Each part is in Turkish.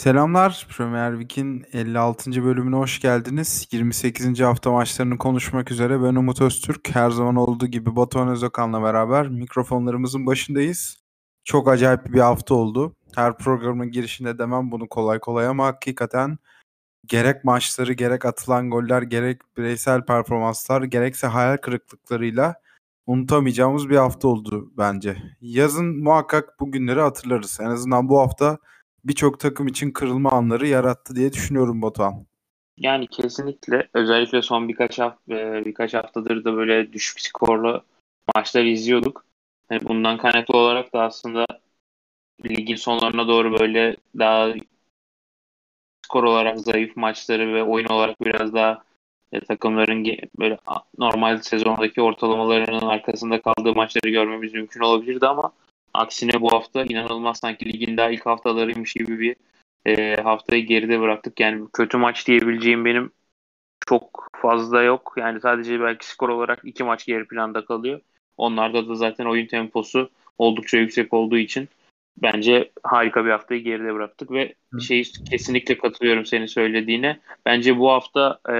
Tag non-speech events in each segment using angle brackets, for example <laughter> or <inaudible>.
Selamlar. Premier Lig'in 56. bölümüne hoş geldiniz. 28. hafta maçlarını konuşmak üzere ben Umut Öztürk. Her zaman olduğu gibi Batuhan Özokan'la beraber mikrofonlarımızın başındayız. Çok acayip bir hafta oldu. Her programın girişinde demem bunu kolay kolay ama hakikaten gerek maçları, gerek atılan goller, gerek bireysel performanslar, gerekse hayal kırıklıklarıyla unutamayacağımız bir hafta oldu bence. Yazın muhakkak bu günleri hatırlarız. En azından bu hafta birçok takım için kırılma anları yarattı diye düşünüyorum Batuhan. Yani kesinlikle özellikle son birkaç hafta e, birkaç haftadır da böyle düşük skorlu maçlar izliyorduk. Yani bundan kaynaklı olarak da aslında ligin sonlarına doğru böyle daha skor olarak zayıf maçları ve oyun olarak biraz daha e, takımların böyle normal sezondaki ortalamalarının arkasında kaldığı maçları görmemiz mümkün olabilirdi ama aksine bu hafta inanılmaz sanki ligin daha ilk haftalarıymış gibi bir e, haftayı geride bıraktık. Yani kötü maç diyebileceğim benim çok fazla yok. Yani sadece belki skor olarak iki maç geri planda kalıyor. Onlarda da zaten oyun temposu oldukça yüksek olduğu için bence harika bir haftayı geride bıraktık ve şey kesinlikle katılıyorum senin söylediğine. Bence bu hafta e,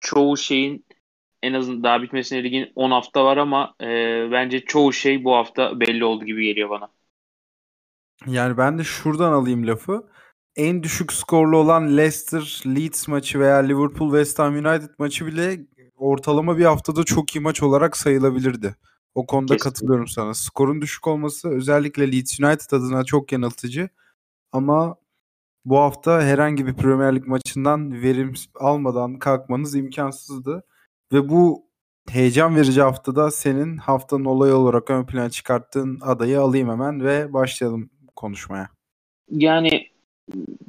çoğu şeyin en azından daha bitmesine ligin 10 hafta var ama e, bence çoğu şey bu hafta belli oldu gibi geliyor bana. Yani ben de şuradan alayım lafı. En düşük skorlu olan Leicester Leeds maçı veya Liverpool West Ham United maçı bile ortalama bir haftada çok iyi maç olarak sayılabilirdi. O konuda Kesinlikle. katılıyorum sana. Skorun düşük olması özellikle Leeds United adına çok yanıltıcı. Ama bu hafta herhangi bir Premier Lig maçından verim almadan kalkmanız imkansızdı. Ve bu heyecan verici haftada senin haftanın olay olarak ön plana çıkarttığın adayı alayım hemen ve başlayalım konuşmaya. Yani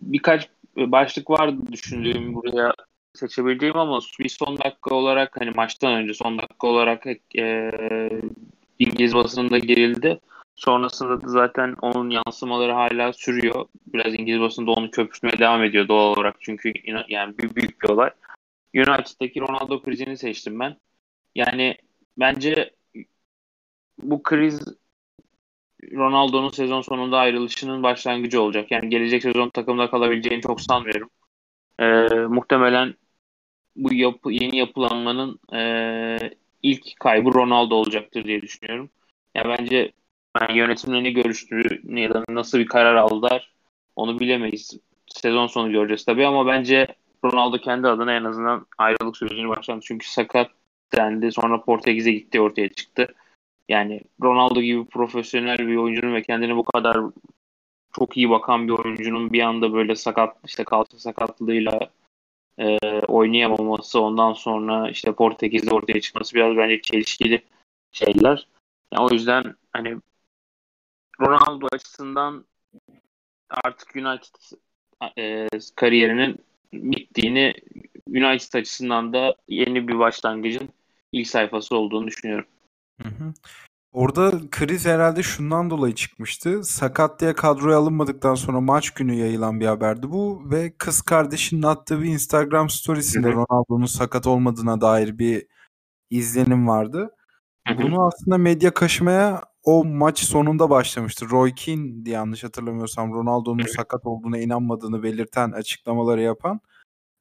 birkaç başlık vardı düşündüğüm buraya seçebileceğim ama bir son dakika olarak hani maçtan önce son dakika olarak e, İngiliz basınında gerildi. Sonrasında da zaten onun yansımaları hala sürüyor. Biraz İngiliz basında onu köpürtmeye devam ediyor doğal olarak. Çünkü yani bir büyük bir olay. United'daki Ronaldo krizini seçtim ben. Yani bence bu kriz Ronaldo'nun sezon sonunda ayrılışının başlangıcı olacak. Yani gelecek sezon takımda kalabileceğini çok sanmıyorum. Ee, muhtemelen bu yapı, yeni yapılanmanın e, ilk kaybı Ronaldo olacaktır diye düşünüyorum. Ya yani bence yani yönetimle ne görüştüğü ya da nasıl bir karar aldılar onu bilemeyiz. Sezon sonu göreceğiz tabii ama bence Ronaldo kendi adına en azından ayrılık sürecini başladı. Çünkü sakat dendi. Sonra Portekiz'e gitti ortaya çıktı. Yani Ronaldo gibi profesyonel bir oyuncunun ve kendine bu kadar çok iyi bakan bir oyuncunun bir anda böyle sakat işte kalça sakatlığıyla e, oynayamaması ondan sonra işte Portekiz'de ortaya çıkması biraz bence çelişkili şeyler. Yani o yüzden hani Ronaldo açısından artık United e, kariyerinin bittiğini United açısından da yeni bir başlangıcın ilk sayfası olduğunu düşünüyorum. Hı hı. Orada kriz herhalde şundan dolayı çıkmıştı. Sakat diye kadroya alınmadıktan sonra maç günü yayılan bir haberdi bu ve kız kardeşinin attığı bir Instagram storiesinde Ronaldo'nun sakat olmadığına dair bir izlenim vardı. Hı hı. Bunu aslında medya kaşımaya o maç sonunda başlamıştı. Roy Keane diye yanlış hatırlamıyorsam Ronaldo'nun sakat olduğuna inanmadığını belirten açıklamaları yapan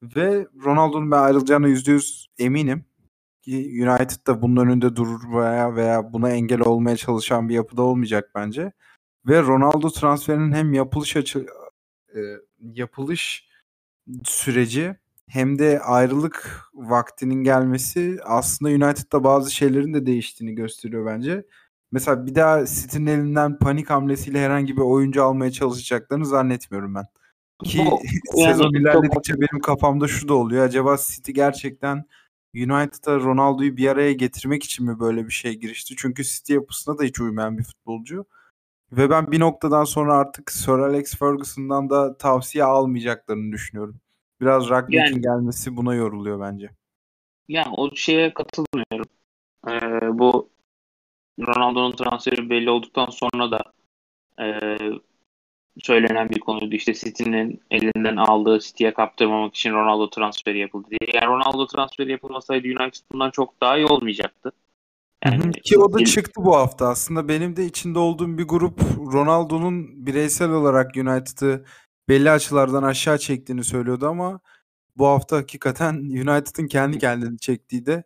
ve Ronaldo'nun ben ayrılacağına %100 eminim. United da bunun önünde durur veya veya buna engel olmaya çalışan bir yapıda olmayacak bence. Ve Ronaldo transferinin hem yapılış açı e, yapılış süreci hem de ayrılık vaktinin gelmesi aslında United'da bazı şeylerin de değiştiğini gösteriyor bence. Mesela bir daha City'nin elinden panik hamlesiyle herhangi bir oyuncu almaya çalışacaklarını zannetmiyorum ben. Ki <laughs> sezon yani, ilerledikçe benim kafamda şu da oluyor. Acaba City gerçekten United'a Ronaldo'yu bir araya getirmek için mi böyle bir şey girişti? Çünkü City yapısına da hiç uymayan bir futbolcu. Ve ben bir noktadan sonra artık Sir Alex Ferguson'dan da tavsiye almayacaklarını düşünüyorum. Biraz Ragnik'in yani, gelmesi buna yoruluyor bence. Yani o şeye katılmıyorum. Ee, bu Ronaldo'nun transferi belli olduktan sonra da e, söylenen bir konuydu. İşte City'nin elinden aldığı City'ye kaptırmamak için Ronaldo transferi yapıldı diye. Eğer Ronaldo transferi yapılmasaydı United bundan çok daha iyi olmayacaktı. Yani Ki o da çıktı bu hafta. Aslında benim de içinde olduğum bir grup Ronaldo'nun bireysel olarak United'ı belli açılardan aşağı çektiğini söylüyordu ama bu hafta hakikaten <laughs> United'ın kendi kendini çektiği de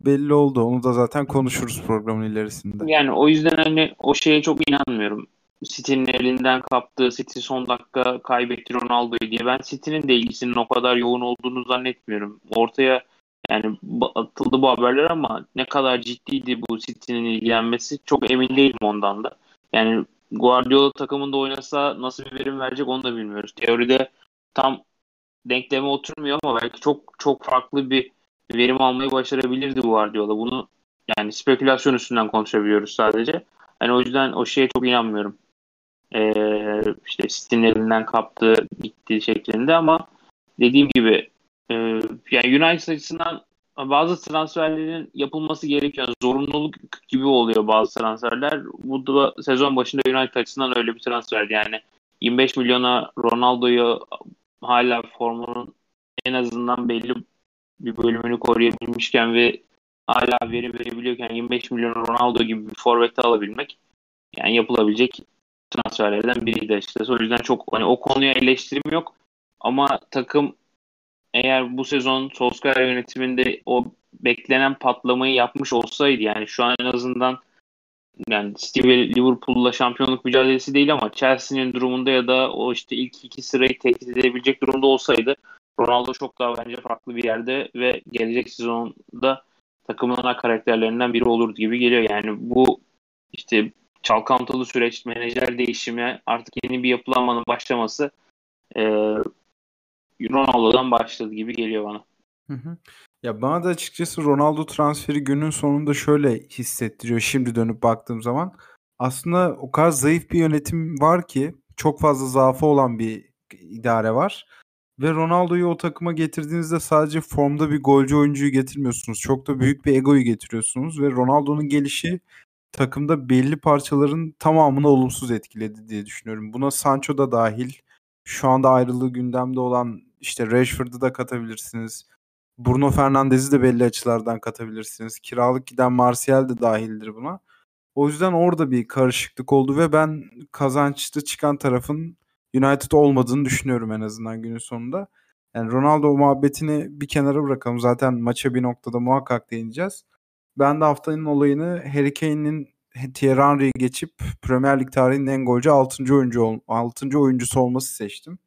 belli oldu. Onu da zaten konuşuruz programın ilerisinde. Yani o yüzden hani o şeye çok inanmıyorum. City'nin elinden kaptığı City son dakika kaybetti Ronaldo'yu diye. Ben City'nin de ilgisinin o kadar yoğun olduğunu zannetmiyorum. Ortaya yani atıldı bu haberler ama ne kadar ciddiydi bu City'nin ilgilenmesi çok emin değilim ondan da. Yani Guardiola takımında oynasa nasıl bir verim verecek onu da bilmiyoruz. Teoride tam denkleme oturmuyor ama belki çok çok farklı bir verim almayı başarabilirdi Guardiola. Bunu yani spekülasyon üstünden konuşabiliyoruz sadece. Yani o yüzden o şeye çok inanmıyorum. Ee, işte City'nin elinden kaptı gitti şeklinde ama dediğim gibi e, yani United açısından bazı transferlerin yapılması gerekiyor. Zorunluluk gibi oluyor bazı transferler. Bu da sezon başında United açısından öyle bir transfer. Yani 25 milyona Ronaldo'yu hala formunun en azından belli bir bölümünü koruyabilmişken ve hala verim verebiliyorken 25 milyon Ronaldo gibi bir forvette alabilmek yani yapılabilecek transferlerden biriydi açıkçası. O yüzden çok hani o konuya eleştirim yok. Ama takım eğer bu sezon Solskjaer yönetiminde o beklenen patlamayı yapmış olsaydı yani şu an en azından yani City ve Liverpool'la şampiyonluk mücadelesi değil ama Chelsea'nin durumunda ya da o işte ilk iki sırayı tehdit edebilecek durumda olsaydı Ronaldo çok daha bence farklı bir yerde ve gelecek sezonda takımın ana karakterlerinden biri olur gibi geliyor. Yani bu işte çalkantılı süreç, menajer değişimi, artık yeni bir yapılanmanın başlaması e, Ronaldo'dan başladı gibi geliyor bana. Hı hı. Ya bana da açıkçası Ronaldo transferi günün sonunda şöyle hissettiriyor şimdi dönüp baktığım zaman. Aslında o kadar zayıf bir yönetim var ki çok fazla zaafı olan bir idare var. Ve Ronaldo'yu o takıma getirdiğinizde sadece formda bir golcü oyuncuyu getirmiyorsunuz. Çok da büyük bir egoyu getiriyorsunuz ve Ronaldo'nun gelişi takımda belli parçaların tamamını olumsuz etkiledi diye düşünüyorum. Buna Sancho da dahil. Şu anda ayrılığı gündemde olan işte Rashford'u da katabilirsiniz. Bruno Fernandes'i de belli açılardan katabilirsiniz. Kiralık giden Martial de dahildir buna. O yüzden orada bir karışıklık oldu ve ben kazançlı çıkan tarafın United olmadığını düşünüyorum en azından günün sonunda. Yani Ronaldo muhabbetini bir kenara bırakalım. Zaten maça bir noktada muhakkak değineceğiz. Ben de haftanın olayını Harry Kane'in Thierry Henry'i geçip Premier Lig tarihinin en golcü 6. oyuncu 6. oyuncusu olması seçtim.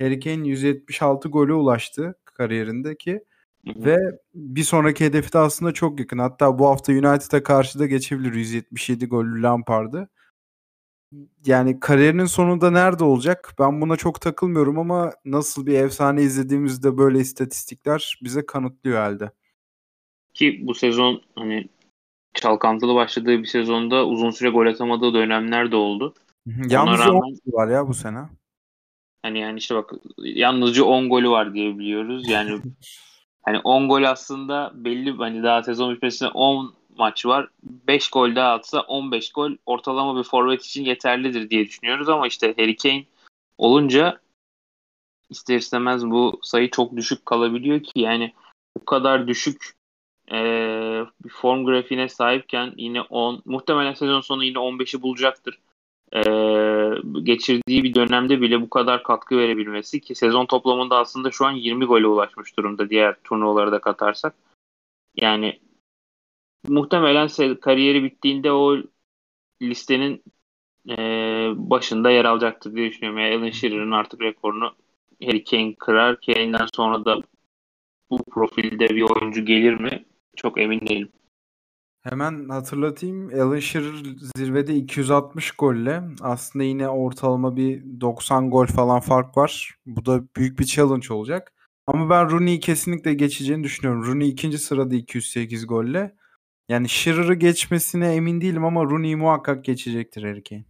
Harry Kane 176 gole ulaştı kariyerindeki ve bir sonraki hedefi de aslında çok yakın. Hatta bu hafta United'a karşı da geçebilir 177 gollü Lampard'ı yani kariyerinin sonunda nerede olacak? Ben buna çok takılmıyorum ama nasıl bir efsane izlediğimizde böyle istatistikler bize kanıtlıyor halde. Ki bu sezon hani çalkantılı başladığı bir sezonda uzun süre gol atamadığı dönemler de oldu. Yalnızca rağmen, 10 var ya bu sene. Hani yani işte bak yalnızca 10 golü var diye biliyoruz. Yani <laughs> hani 10 gol aslında belli hani daha sezon bitmesine 10 maç var. 5 gol daha atsa 15 gol ortalama bir forvet için yeterlidir diye düşünüyoruz ama işte Harry Kane olunca ister istemez bu sayı çok düşük kalabiliyor ki yani bu kadar düşük e, bir form grafiğine sahipken yine 10 muhtemelen sezon sonu yine 15'i bulacaktır. E, geçirdiği bir dönemde bile bu kadar katkı verebilmesi ki sezon toplamında aslında şu an 20 gole ulaşmış durumda diğer turnuvaları da katarsak. Yani muhtemelen kariyeri bittiğinde o listenin e, başında yer alacaktır diye düşünüyorum. Yani Alan Shearer'ın artık rekorunu Harry Kane kırar. Kane'den sonra da bu profilde bir oyuncu gelir mi? Çok emin değilim. Hemen hatırlatayım. Alan Shearer zirvede 260 golle. Aslında yine ortalama bir 90 gol falan fark var. Bu da büyük bir challenge olacak. Ama ben Rooney'i kesinlikle geçeceğini düşünüyorum. Rooney ikinci sırada 208 golle. Yani Shearer'ı geçmesine emin değilim ama Rooney'i muhakkak geçecektir Harry Kane.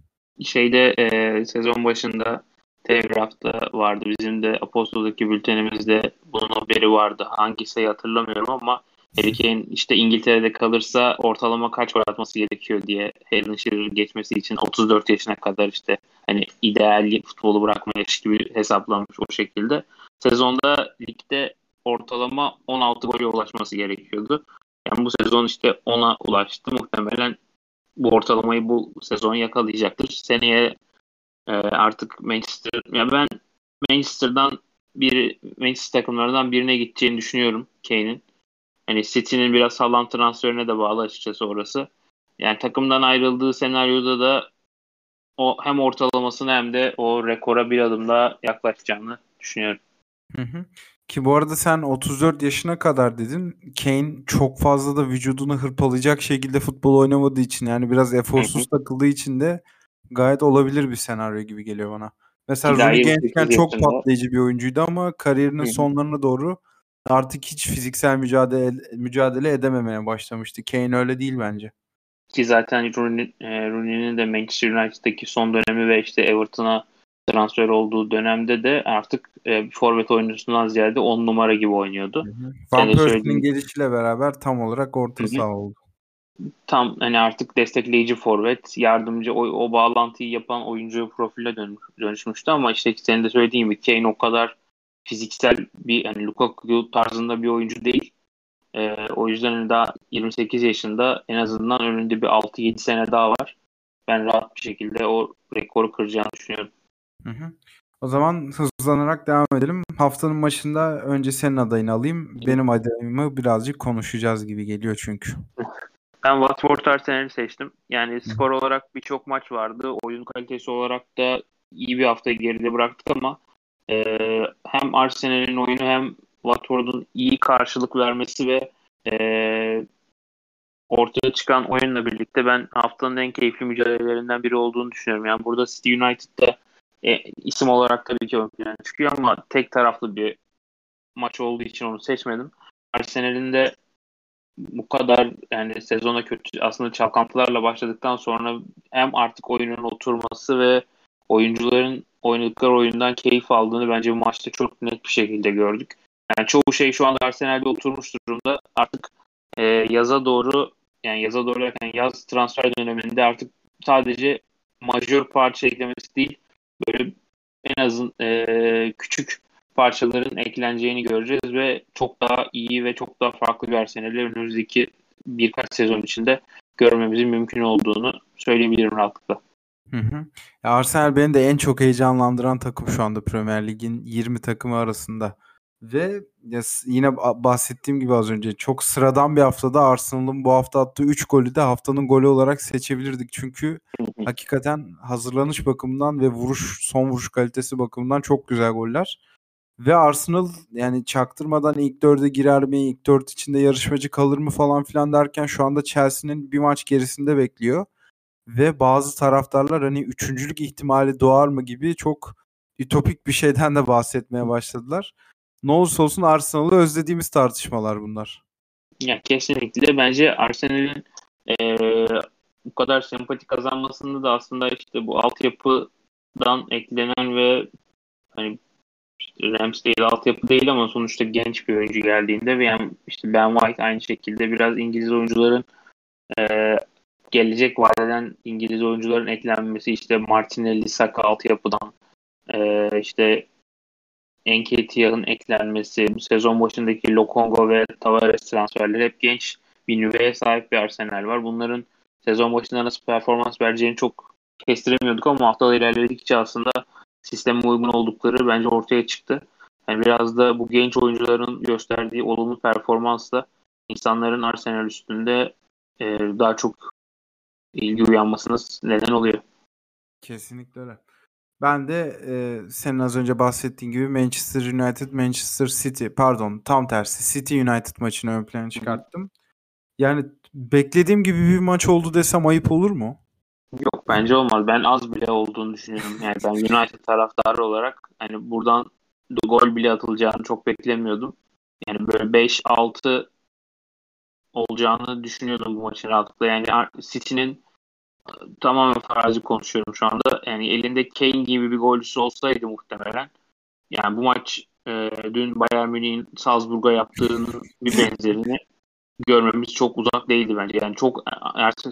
Şeyde e, sezon başında Telegraph'ta vardı. Bizim de Apostol'daki bültenimizde bunun haberi vardı. Hangisi hatırlamıyorum ama Harry Kane işte İngiltere'de kalırsa ortalama kaç gol atması gerekiyor diye Alan Shearer'ı geçmesi için 34 yaşına kadar işte hani ideal futbolu bırakma yaşı gibi hesaplanmış o şekilde. Sezonda ligde ortalama 16 gole ulaşması gerekiyordu. Yani bu sezon işte ona ulaştı. Muhtemelen bu ortalamayı bu sezon yakalayacaktır. Seneye e, artık Manchester ya ben Manchester'dan bir Manchester takımlarından birine gideceğini düşünüyorum Kane'in. Hani City'nin biraz sağlam transferine de bağlı açıkçası orası. Yani takımdan ayrıldığı senaryoda da o hem ortalamasını hem de o rekora bir adım daha yaklaşacağını düşünüyorum. Hı hı. Ki bu arada sen 34 yaşına kadar dedin. Kane çok fazla da vücudunu hırpalayacak şekilde futbol oynamadığı için yani biraz eforsuz takıldığı için de gayet olabilir bir senaryo gibi geliyor bana. Mesela Rooney gençken çok patlayıcı bir oyuncuydu ama kariyerinin Hı-hı. sonlarına doğru artık hiç fiziksel mücadele mücadele edememeye başlamıştı. Kane öyle değil bence. Ki zaten Rooney, e, Rooney'nin de Manchester United'daki son dönemi ve işte Everton'a transfer olduğu dönemde de artık e, forvet oyuncusundan ziyade 10 numara gibi oynuyordu. Van Persie'nin gelişiyle beraber tam olarak orta saha oldu. Tam hani artık destekleyici forvet, yardımcı o, o bağlantıyı yapan oyuncu profile dönüş, dönüşmüştü ama işte senin de söylediğin gibi Kane o kadar fiziksel bir yani Lukaku tarzında bir oyuncu değil. Ee, o yüzden hani daha 28 yaşında en azından önünde bir 6-7 sene daha var. Ben rahat bir şekilde o rekoru kıracağını düşünüyorum. Hı hı. O zaman hızlanarak devam edelim. Haftanın maçında önce senin adayını alayım. Benim adayımı birazcık konuşacağız gibi geliyor çünkü. Ben Watford Arsenal'i seçtim. Yani skor olarak birçok maç vardı. Oyun kalitesi olarak da iyi bir hafta geride bıraktık ama e, hem Arsenal'in oyunu hem Watford'un iyi karşılık vermesi ve e, ortaya çıkan oyunla birlikte ben haftanın en keyifli mücadelelerinden biri olduğunu düşünüyorum. Yani burada City United'da e, isim olarak tabii ki ön plana çıkıyor ama tek taraflı bir maç olduğu için onu seçmedim. Arsenal'in de bu kadar yani sezona kötü aslında çalkantılarla başladıktan sonra hem artık oyunun oturması ve oyuncuların oynadıkları oyundan keyif aldığını bence bu maçta çok net bir şekilde gördük. Yani çoğu şey şu anda Arsenal'de oturmuş durumda. Artık e, yaza doğru yani yaza doğru derken yaz transfer döneminde artık sadece majör parça eklemesi değil böyle en azın e, küçük parçaların ekleneceğini göreceğiz ve çok daha iyi ve çok daha farklı bir Arsenal'i önümüzdeki birkaç sezon içinde görmemizin mümkün olduğunu söyleyebilirim rahatlıkla. Hı hı. Arsenal beni de en çok heyecanlandıran takım şu anda Premier Lig'in 20 takımı arasında. Ve yine bahsettiğim gibi az önce çok sıradan bir haftada Arsenal'ın bu hafta attığı 3 golü de haftanın golü olarak seçebilirdik. Çünkü hakikaten hazırlanış bakımından ve vuruş son vuruş kalitesi bakımından çok güzel goller. Ve Arsenal yani çaktırmadan ilk dörde girer mi, ilk dört içinde yarışmacı kalır mı falan filan derken şu anda Chelsea'nin bir maç gerisinde bekliyor. Ve bazı taraftarlar hani üçüncülük ihtimali doğar mı gibi çok ütopik bir şeyden de bahsetmeye başladılar ne olursa olsun Arsenal'ı özlediğimiz tartışmalar bunlar. Ya kesinlikle bence Arsenal'in e, bu kadar sempati kazanmasında da aslında işte bu altyapıdan eklenen ve hani işte Ramsdale altyapı değil ama sonuçta genç bir oyuncu geldiğinde ve yani işte Ben White aynı şekilde biraz İngiliz oyuncuların e, gelecek vadeden İngiliz oyuncuların eklenmesi işte Martinelli, Saka altyapıdan e, işte Enketiah'ın eklenmesi, sezon başındaki Lokongo ve Tavares transferleri hep genç bir nüveye sahip bir Arsenal var. Bunların sezon başında nasıl performans vereceğini çok kestiremiyorduk ama haftalar ilerledikçe aslında sisteme uygun oldukları bence ortaya çıktı. Yani biraz da bu genç oyuncuların gösterdiği olumlu performansla insanların Arsenal üstünde e, daha çok ilgi uyanmasına neden oluyor. Kesinlikle öyle. Ben de e, senin az önce bahsettiğin gibi Manchester United, Manchester City pardon tam tersi City United maçını ön plana çıkarttım. Yani beklediğim gibi bir maç oldu desem ayıp olur mu? Yok bence olmaz. Ben az bile olduğunu düşünüyorum. Yani ben United taraftarı olarak hani buradan gol bile atılacağını çok beklemiyordum. Yani böyle 5-6 olacağını düşünüyordum bu maçın rahatlıkla. Yani City'nin tamamen farazi konuşuyorum şu anda. Yani elinde Kane gibi bir golcüsü olsaydı muhtemelen yani bu maç e, dün Bayern Münih'in Salzburg'a yaptığının bir benzerini görmemiz çok uzak değildi bence. Yani çok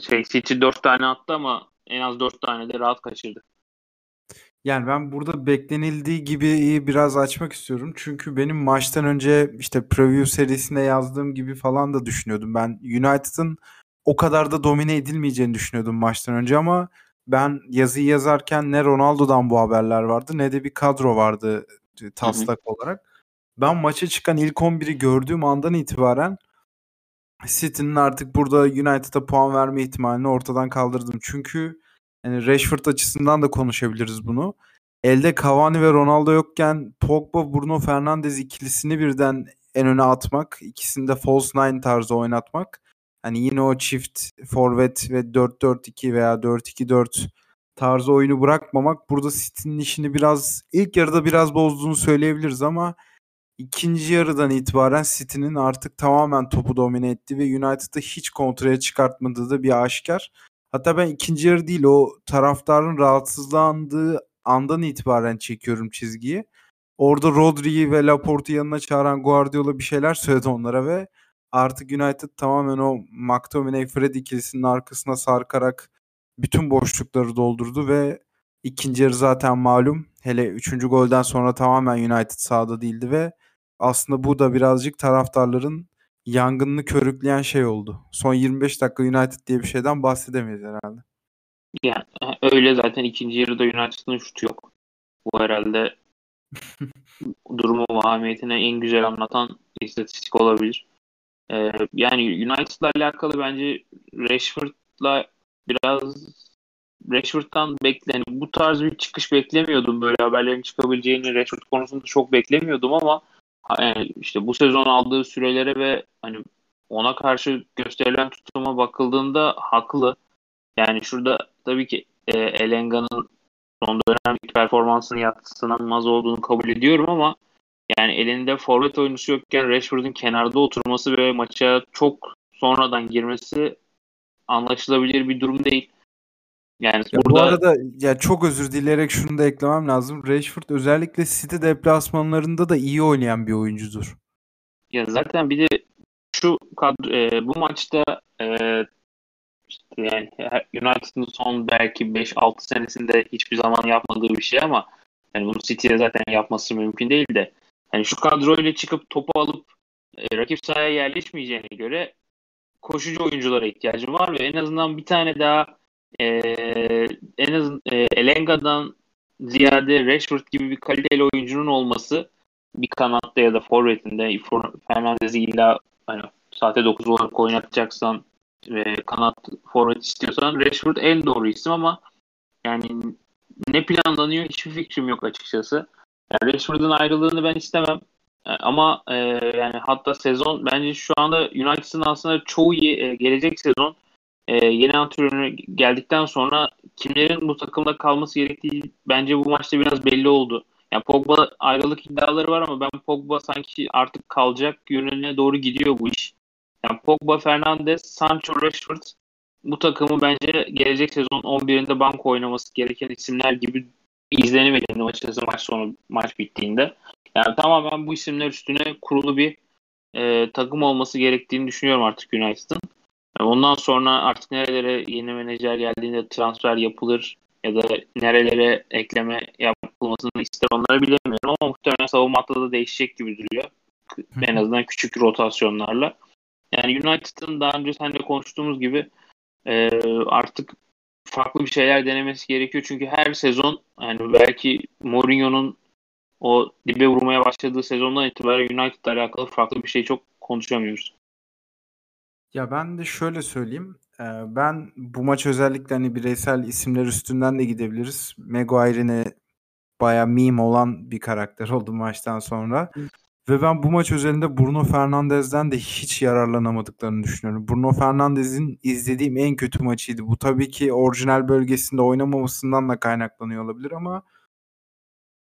şey, City 4 tane attı ama en az 4 tane de rahat kaçırdı. Yani ben burada beklenildiği gibi biraz açmak istiyorum. Çünkü benim maçtan önce işte preview serisinde yazdığım gibi falan da düşünüyordum. Ben United'ın o kadar da domine edilmeyeceğini düşünüyordum maçtan önce ama ben yazıyı yazarken ne Ronaldo'dan bu haberler vardı ne de bir kadro vardı e, taslak hı hı. olarak. Ben maça çıkan ilk 11'i gördüğüm andan itibaren City'nin artık burada United'a puan verme ihtimalini ortadan kaldırdım. Çünkü yani Rashford açısından da konuşabiliriz bunu. Elde Cavani ve Ronaldo yokken Pogba, Bruno Fernandes ikilisini birden en öne atmak, ikisini de false nine tarzı oynatmak. Hani yine o çift forvet ve 4-4-2 veya 4-2-4 tarzı oyunu bırakmamak burada City'nin işini biraz ilk yarıda biraz bozduğunu söyleyebiliriz ama ikinci yarıdan itibaren City'nin artık tamamen topu domine ettiği ve United'ı hiç kontraya çıkartmadığı da bir aşikar. Hatta ben ikinci yarı değil o taraftarın rahatsızlandığı andan itibaren çekiyorum çizgiyi. Orada Rodri'yi ve Laporte'u yanına çağıran Guardiola bir şeyler söyledi onlara ve artık United tamamen o McTominay Fred ikilisinin arkasına sarkarak bütün boşlukları doldurdu ve ikinci yarı zaten malum. Hele üçüncü golden sonra tamamen United sahada değildi ve aslında bu da birazcık taraftarların yangınını körükleyen şey oldu. Son 25 dakika United diye bir şeyden bahsedemeyiz herhalde. Yani öyle zaten ikinci yarıda United'ın şutu yok. Bu herhalde <laughs> durumu vahamiyetine en güzel anlatan istatistik olabilir. Ee, yani United'la alakalı bence Rashford'la biraz Rashford'dan bekle yani bu tarz bir çıkış beklemiyordum. Böyle haberlerin çıkabileceğini Rashford konusunda çok beklemiyordum ama yani işte bu sezon aldığı sürelere ve hani ona karşı gösterilen tutuma bakıldığında haklı. Yani şurada tabii ki e, Elenga'nın son dönemdeki performansını yatsınamaz olduğunu kabul ediyorum ama yani elinde forvet oyuncusu yokken Rashford'un kenarda oturması ve maça çok sonradan girmesi anlaşılabilir bir durum değil. Yani ya burada... Bu arada ya çok özür dileyerek şunu da eklemem lazım. Rashford özellikle City deplasmanlarında da iyi oynayan bir oyuncudur. Ya zaten bir de şu kadro, e, bu maçta e, işte yani United'ın son belki 5-6 senesinde hiçbir zaman yapmadığı bir şey ama yani bunu City'ye zaten yapması mümkün değil de yani şu kadroyla çıkıp topu alıp e, rakip sahaya yerleşmeyeceğine göre koşucu oyunculara ihtiyacım var ve en azından bir tane daha e, en az e, Elenga'dan ziyade Rashford gibi bir kaliteli oyuncunun olması bir kanatta ya da forvetinde Fernandez'i illa hani saate 9 olarak oynatacaksan ve kanat forvet istiyorsan Rashford en doğru isim ama yani ne planlanıyor hiçbir fikrim yok açıkçası. Yani Rashford'un ayrılığını ben istemem. E, ama e, yani hatta sezon bence şu anda United'ın aslında çoğu e, gelecek sezon e, yeni antrenör geldikten sonra kimlerin bu takımda kalması gerektiği bence bu maçta biraz belli oldu. Yani Pogba ayrılık iddiaları var ama ben Pogba sanki artık kalacak yönüne doğru gidiyor bu iş. Yani Pogba, Fernandes, Sancho, Rashford bu takımı bence gelecek sezon 11'inde banko oynaması gereken isimler gibi izlenim edildi açıkçası maç sonu maç bittiğinde. Yani tamamen bu isimler üstüne kurulu bir e, takım olması gerektiğini düşünüyorum artık United'ın. Ondan sonra artık nerelere yeni menajer geldiğinde transfer yapılır ya da nerelere ekleme yapılmasını ister onları bilemiyorum ama muhtemelen savunma hattı da değişecek gibi duruyor. En azından küçük rotasyonlarla. Yani United'ın daha önce seninle konuştuğumuz gibi e, artık farklı bir şeyler denemesi gerekiyor. Çünkü her sezon yani belki Mourinho'nun o dibe vurmaya başladığı sezondan itibaren United'la alakalı farklı bir şey çok konuşamıyoruz. Ya ben de şöyle söyleyeyim. ben bu maç özellikle hani bireysel isimler üstünden de gidebiliriz. Maguire'ine baya meme olan bir karakter oldu maçtan sonra. Ve ben bu maç özelinde Bruno Fernandes'den de hiç yararlanamadıklarını düşünüyorum. Bruno Fernandes'in izlediğim en kötü maçıydı. Bu tabii ki orijinal bölgesinde oynamamasından da kaynaklanıyor olabilir ama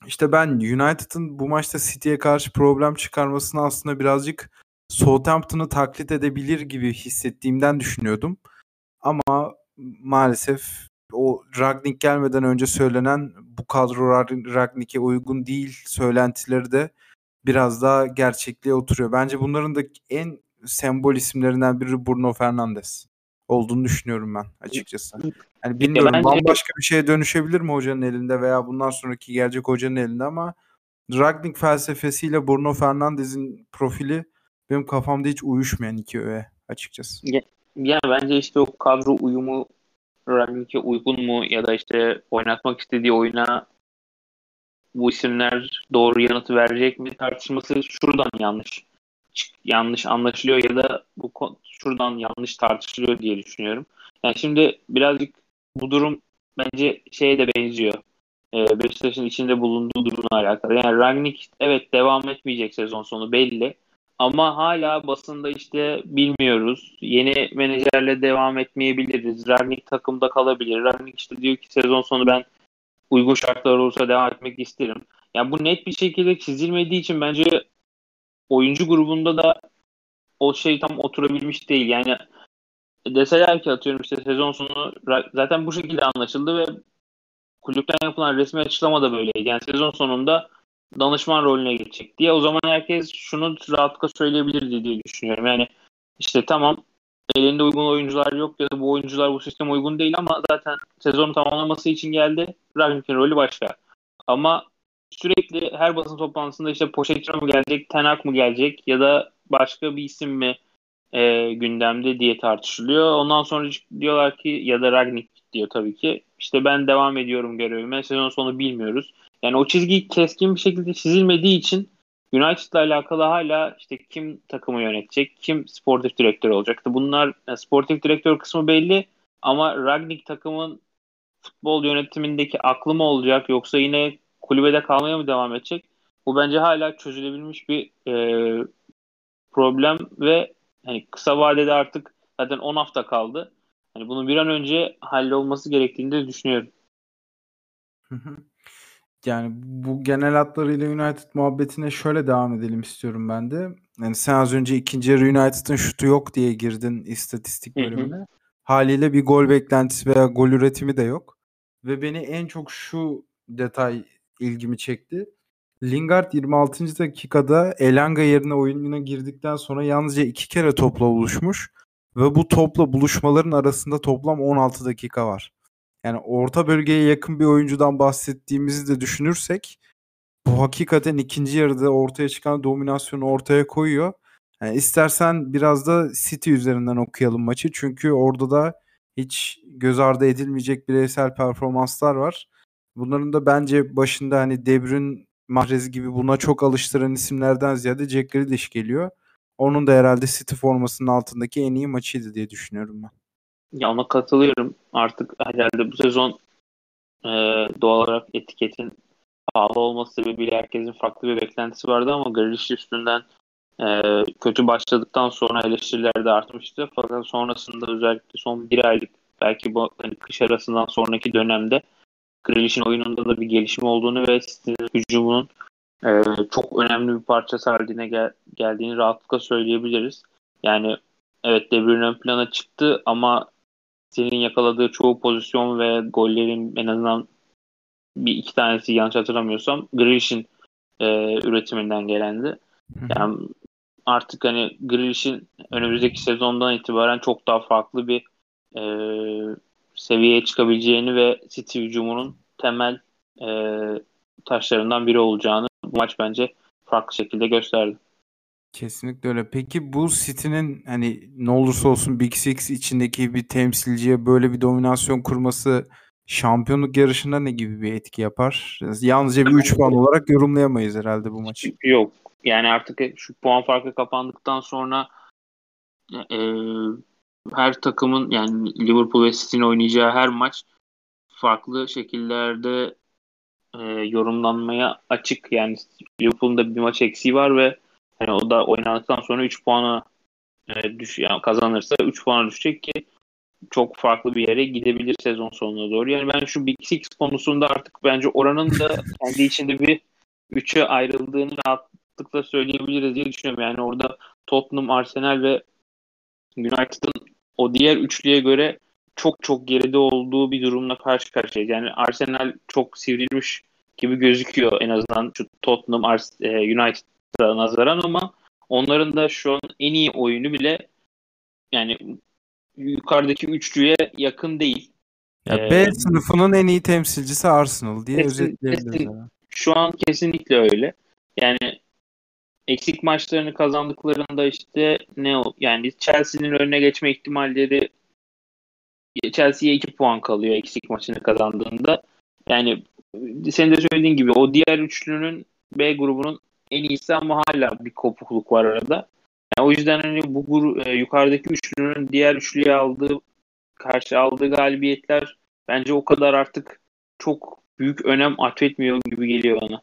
işte ben United'ın bu maçta City'ye karşı problem çıkarmasını aslında birazcık Southampton'ı taklit edebilir gibi hissettiğimden düşünüyordum. Ama maalesef o Ragnik gelmeden önce söylenen bu kadro Ragnik'e uygun değil söylentileri de biraz daha gerçekliğe oturuyor. Bence bunların da en sembol isimlerinden biri Bruno Fernandes. olduğunu düşünüyorum ben açıkçası. Yani bilmiyorum bence... bambaşka bir şeye dönüşebilir mi hocanın elinde veya bundan sonraki gelecek hocanın elinde ama Ragnik felsefesiyle Bruno Fernandes'in profili benim kafamda hiç uyuşmayan iki öğe açıkçası. Ya, yani bence işte o kadro uyumu Ragnik'e uygun mu ya da işte oynatmak istediği oyuna bu isimler doğru yanıtı verecek mi tartışması şuradan yanlış yanlış anlaşılıyor ya da bu şuradan yanlış tartışılıyor diye düşünüyorum. Yani şimdi birazcık bu durum bence şeye de benziyor. Ee, Beşiktaş'ın içinde bulunduğu durumla alakalı. Yani Ragnik evet devam etmeyecek sezon sonu belli. Ama hala basında işte bilmiyoruz. Yeni menajerle devam etmeyebiliriz. Ragnik takımda kalabilir. Ragnik işte diyor ki sezon sonu ben uygun şartlar olursa devam etmek isterim. Yani bu net bir şekilde çizilmediği için bence oyuncu grubunda da o şey tam oturabilmiş değil. Yani deseler ki atıyorum işte sezon sonu zaten bu şekilde anlaşıldı ve kulüpten yapılan resmi açıklama da böyleydi. Yani sezon sonunda danışman rolüne geçecek diye. O zaman herkes şunu rahatlıkla söyleyebilirdi diye düşünüyorum. Yani işte tamam elinde uygun oyuncular yok ya da bu oyuncular bu sisteme uygun değil ama zaten sezonu tamamlaması için geldi. Ragnik'in rolü başka. Ama sürekli her basın toplantısında işte Pochettino mu gelecek, Tenak mı gelecek ya da başka bir isim mi e, gündemde diye tartışılıyor. Ondan sonra diyorlar ki ya da Ragnik diyor tabii ki işte ben devam ediyorum görevime. Sezon sonu bilmiyoruz. Yani o çizgi keskin bir şekilde çizilmediği için United'la alakalı hala işte kim takımı yönetecek, kim sportif direktör olacaktı. Bunlar yani sportif direktör kısmı belli ama Ragnik takımın futbol yönetimindeki aklı mı olacak yoksa yine kulübede kalmaya mı devam edecek? Bu bence hala çözülebilmiş bir e, problem ve hani kısa vadede artık zaten 10 hafta kaldı. Hani bunun bir an önce hallolması gerektiğini de düşünüyorum. Yani bu genel hatlarıyla United muhabbetine şöyle devam edelim istiyorum ben de. Yani sen az önce ikinci yarı United'ın şutu yok diye girdin istatistik bölümüne. Hı hı. Haliyle bir gol beklentisi veya gol üretimi de yok. Ve beni en çok şu detay ilgimi çekti. Lingard 26. dakikada Elanga yerine oyununa girdikten sonra yalnızca iki kere topla buluşmuş ve bu topla buluşmaların arasında toplam 16 dakika var. Yani orta bölgeye yakın bir oyuncudan bahsettiğimizi de düşünürsek bu hakikaten ikinci yarıda ortaya çıkan dominasyonu ortaya koyuyor. Yani istersen biraz da City üzerinden okuyalım maçı. Çünkü orada da hiç göz ardı edilmeyecek bireysel performanslar var. Bunların da bence başında hani De Bruyne, Mahrez gibi buna çok alıştıran isimlerden ziyade Jack Grealish geliyor. Onun da herhalde City formasının altındaki en iyi maçıydı diye düşünüyorum ben. Ya ona katılıyorum. Artık herhalde bu sezon e, doğal olarak etiketin pahalı olması sebebiyle herkesin farklı bir beklentisi vardı ama Grealish üstünden e, kötü başladıktan sonra eleştiriler de artmıştı. Fakat sonrasında özellikle son bir aylık belki bu hani kış arasından sonraki dönemde Grealish'in oyununda da bir gelişme olduğunu ve City'nin hücumunun e, çok önemli bir parçası haline gel- geldiğini rahatlıkla söyleyebiliriz. Yani evet De Bruyne ön plana çıktı ama senin yakaladığı çoğu pozisyon ve gollerin en azından bir iki tanesi yanlış hatırlamıyorsam Grealish'in e, üretiminden gelendi. Yani artık hani Grealish'in önümüzdeki sezondan itibaren çok daha farklı bir e, seviyeye çıkabileceğini ve City hücumunun temel e, taşlarından biri olacağını bu maç bence farklı şekilde gösterdi. Kesinlikle öyle. Peki bu City'nin hani ne olursa olsun Big Six içindeki bir temsilciye böyle bir dominasyon kurması şampiyonluk yarışında ne gibi bir etki yapar? Yalnızca bir 3 puan olarak yorumlayamayız herhalde bu maçı. Yok. Yani artık şu puan farkı kapandıktan sonra e, her takımın yani Liverpool ve City'nin oynayacağı her maç farklı şekillerde e, yorumlanmaya açık. Yani Liverpool'un da bir maç eksiği var ve yani o da oynandıktan sonra 3 puana e, düş yani kazanırsa 3 puana düşecek ki çok farklı bir yere gidebilir sezon sonuna doğru. Yani ben şu Big Six konusunda artık bence oranın da <laughs> kendi içinde bir üçe ayrıldığını rahatlıkla söyleyebiliriz diye düşünüyorum. Yani orada Tottenham, Arsenal ve United'ın o diğer üçlüye göre çok çok geride olduğu bir durumla karşı karşıyayız. Yani Arsenal çok sivrilmiş gibi gözüküyor en azından şu Tottenham e, United'a nazaran ama onların da şu an en iyi oyunu bile yani yukarıdaki üçlüye yakın değil. Ya B ee, sınıfının en iyi temsilcisi Arsenal diye kesin, özetleyebiliriz. Kesin, şu an kesinlikle öyle. Yani eksik maçlarını kazandıklarında işte ne o yani Chelsea'nin önüne geçme ihtimalleri Chelsea'ye 2 puan kalıyor eksik maçını kazandığında. Yani senin de söylediğin gibi o diğer üçlünün B grubunun en iyisi ama hala bir kopukluk var arada. Yani o yüzden hani bu gru, e, yukarıdaki üçlünün diğer üçlüye aldığı karşı aldığı galibiyetler bence o kadar artık çok büyük önem atfetmiyor gibi geliyor bana.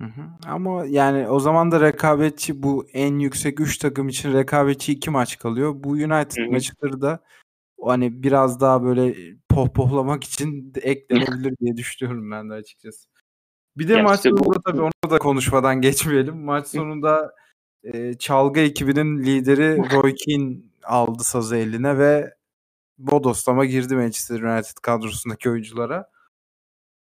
Hı hı. Ama yani o zaman da rekabetçi bu en yüksek 3 takım için rekabetçi 2 maç kalıyor. Bu United hı hı. maçları da hani biraz daha böyle pohpohlamak için eklenebilir <laughs> diye düşünüyorum ben de açıkçası. Bir de ya maç işte sonunda bu... tabii onu da konuşmadan <laughs> geçmeyelim. Maç sonunda e, çalgı ekibinin lideri Roy Keane aldı sazı eline ve bodoslama girdi Manchester United kadrosundaki oyunculara.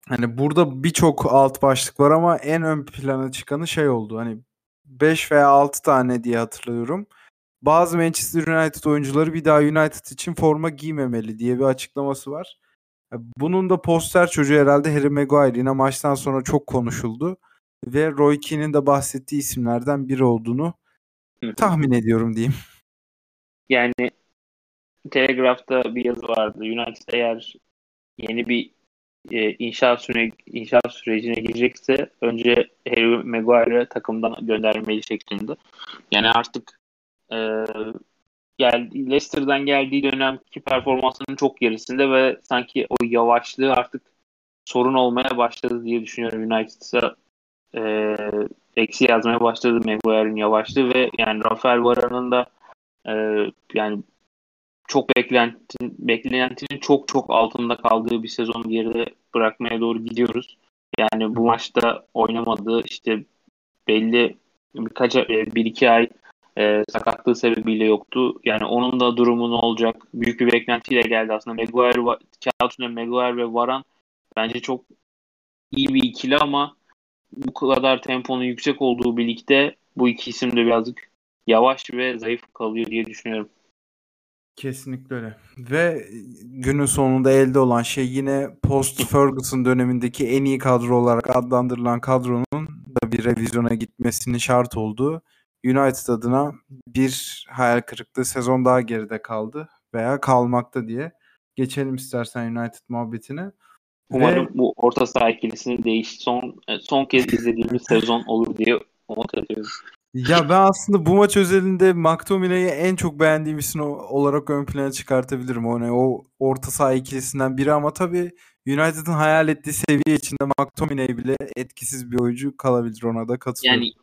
Hani burada birçok alt başlık var ama en ön plana çıkanı şey oldu. Hani 5 veya 6 tane diye hatırlıyorum. Bazı Manchester United oyuncuları bir daha United için forma giymemeli diye bir açıklaması var. Bunun da poster çocuğu herhalde Harry Maguire yine maçtan sonra çok konuşuldu. Ve Roy Keane'in de bahsettiği isimlerden biri olduğunu tahmin ediyorum diyeyim. Yani Telegraph'ta bir yazı vardı. United eğer yeni bir e, inşaat, süre, inşaat sürecine girecekse önce Harry Maguire'ı takımdan göndermeli şeklinde. Yani artık e, gel, Leicester'dan geldiği dönemki performansının çok gerisinde ve sanki o yavaşlığı artık sorun olmaya başladı diye düşünüyorum United'a e, eksi yazmaya başladı Maguire'ın yavaşlığı ve yani Rafael Varane'ın da e, yani çok beklentinin, beklentinin çok çok altında kaldığı bir sezon geride bırakmaya doğru gidiyoruz. Yani bu maçta oynamadı işte belli birkaç e, bir iki ay e, sakatlığı sebebiyle yoktu. Yani onun da durumu ne olacak? Büyük bir beklentiyle geldi aslında. Maguire, kağıt Maguire ve Varan bence çok iyi bir ikili ama bu kadar temponun yüksek olduğu birlikte bu iki isim de birazcık yavaş ve zayıf kalıyor diye düşünüyorum. Kesinlikle öyle. Ve günün sonunda elde olan şey yine post Ferguson dönemindeki en iyi kadro olarak adlandırılan kadronun da bir revizyona gitmesinin şart olduğu United adına bir hayal kırıklığı sezon daha geride kaldı veya kalmakta diye geçelim istersen United muhabbetine. Umarım Ve... bu orta saha ikilisini değiş son son kez izlediğimiz <laughs> sezon olur diye umut ediyorum. Ya ben aslında bu maç özelinde McTominay'ı en çok beğendiğim isim olarak ön plana çıkartabilirim. O, ne, o orta saha ikilisinden biri ama tabii United'ın hayal ettiği seviye içinde McTominay bile etkisiz bir oyuncu kalabilir ona da katılıyorum. Yani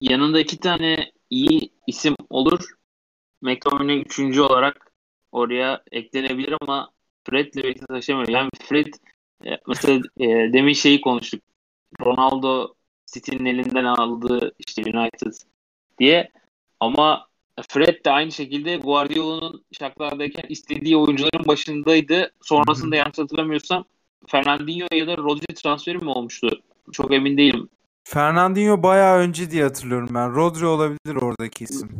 yanında iki tane iyi isim olur. McTominay üçüncü olarak oraya eklenebilir ama Fred'le birlikte taşımıyor. Yani Fred e, mesela e, demin şeyi konuştuk. Ronaldo City'nin elinden aldığı işte United diye. Ama Fred de aynı şekilde Guardiola'nın şaklardayken istediği oyuncuların başındaydı. Sonrasında yanlış hatırlamıyorsam Fernandinho ya da Rodri transferi mi olmuştu? Çok emin değilim. Fernandinho bayağı önce diye hatırlıyorum ben. Rodri olabilir oradaki isim.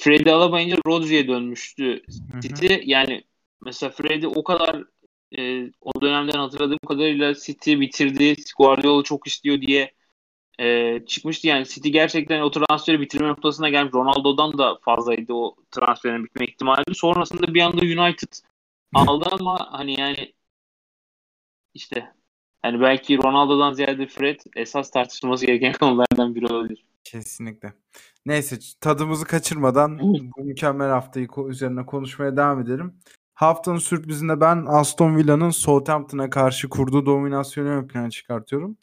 Fred'i alamayınca Rodri'ye dönmüştü City. Yani mesela Fred'i o kadar e, o dönemden hatırladığım kadarıyla City bitirdi. Guardiola çok istiyor diye e, çıkmıştı. Yani City gerçekten o transferi bitirme noktasına gelmiş. Ronaldo'dan da fazlaydı o transferin bitme ihtimali. Sonrasında bir anda United <laughs> aldı ama hani yani işte hani belki Ronaldo'dan ziyade Fred esas tartışılması gereken <laughs> konulardan biri olabilir. Kesinlikle. Neyse tadımızı kaçırmadan bu mükemmel haftayı üzerine konuşmaya devam edelim. Haftanın sürprizinde ben Aston Villa'nın Southampton'a karşı kurduğu dominasyonu ön plana çıkartıyorum.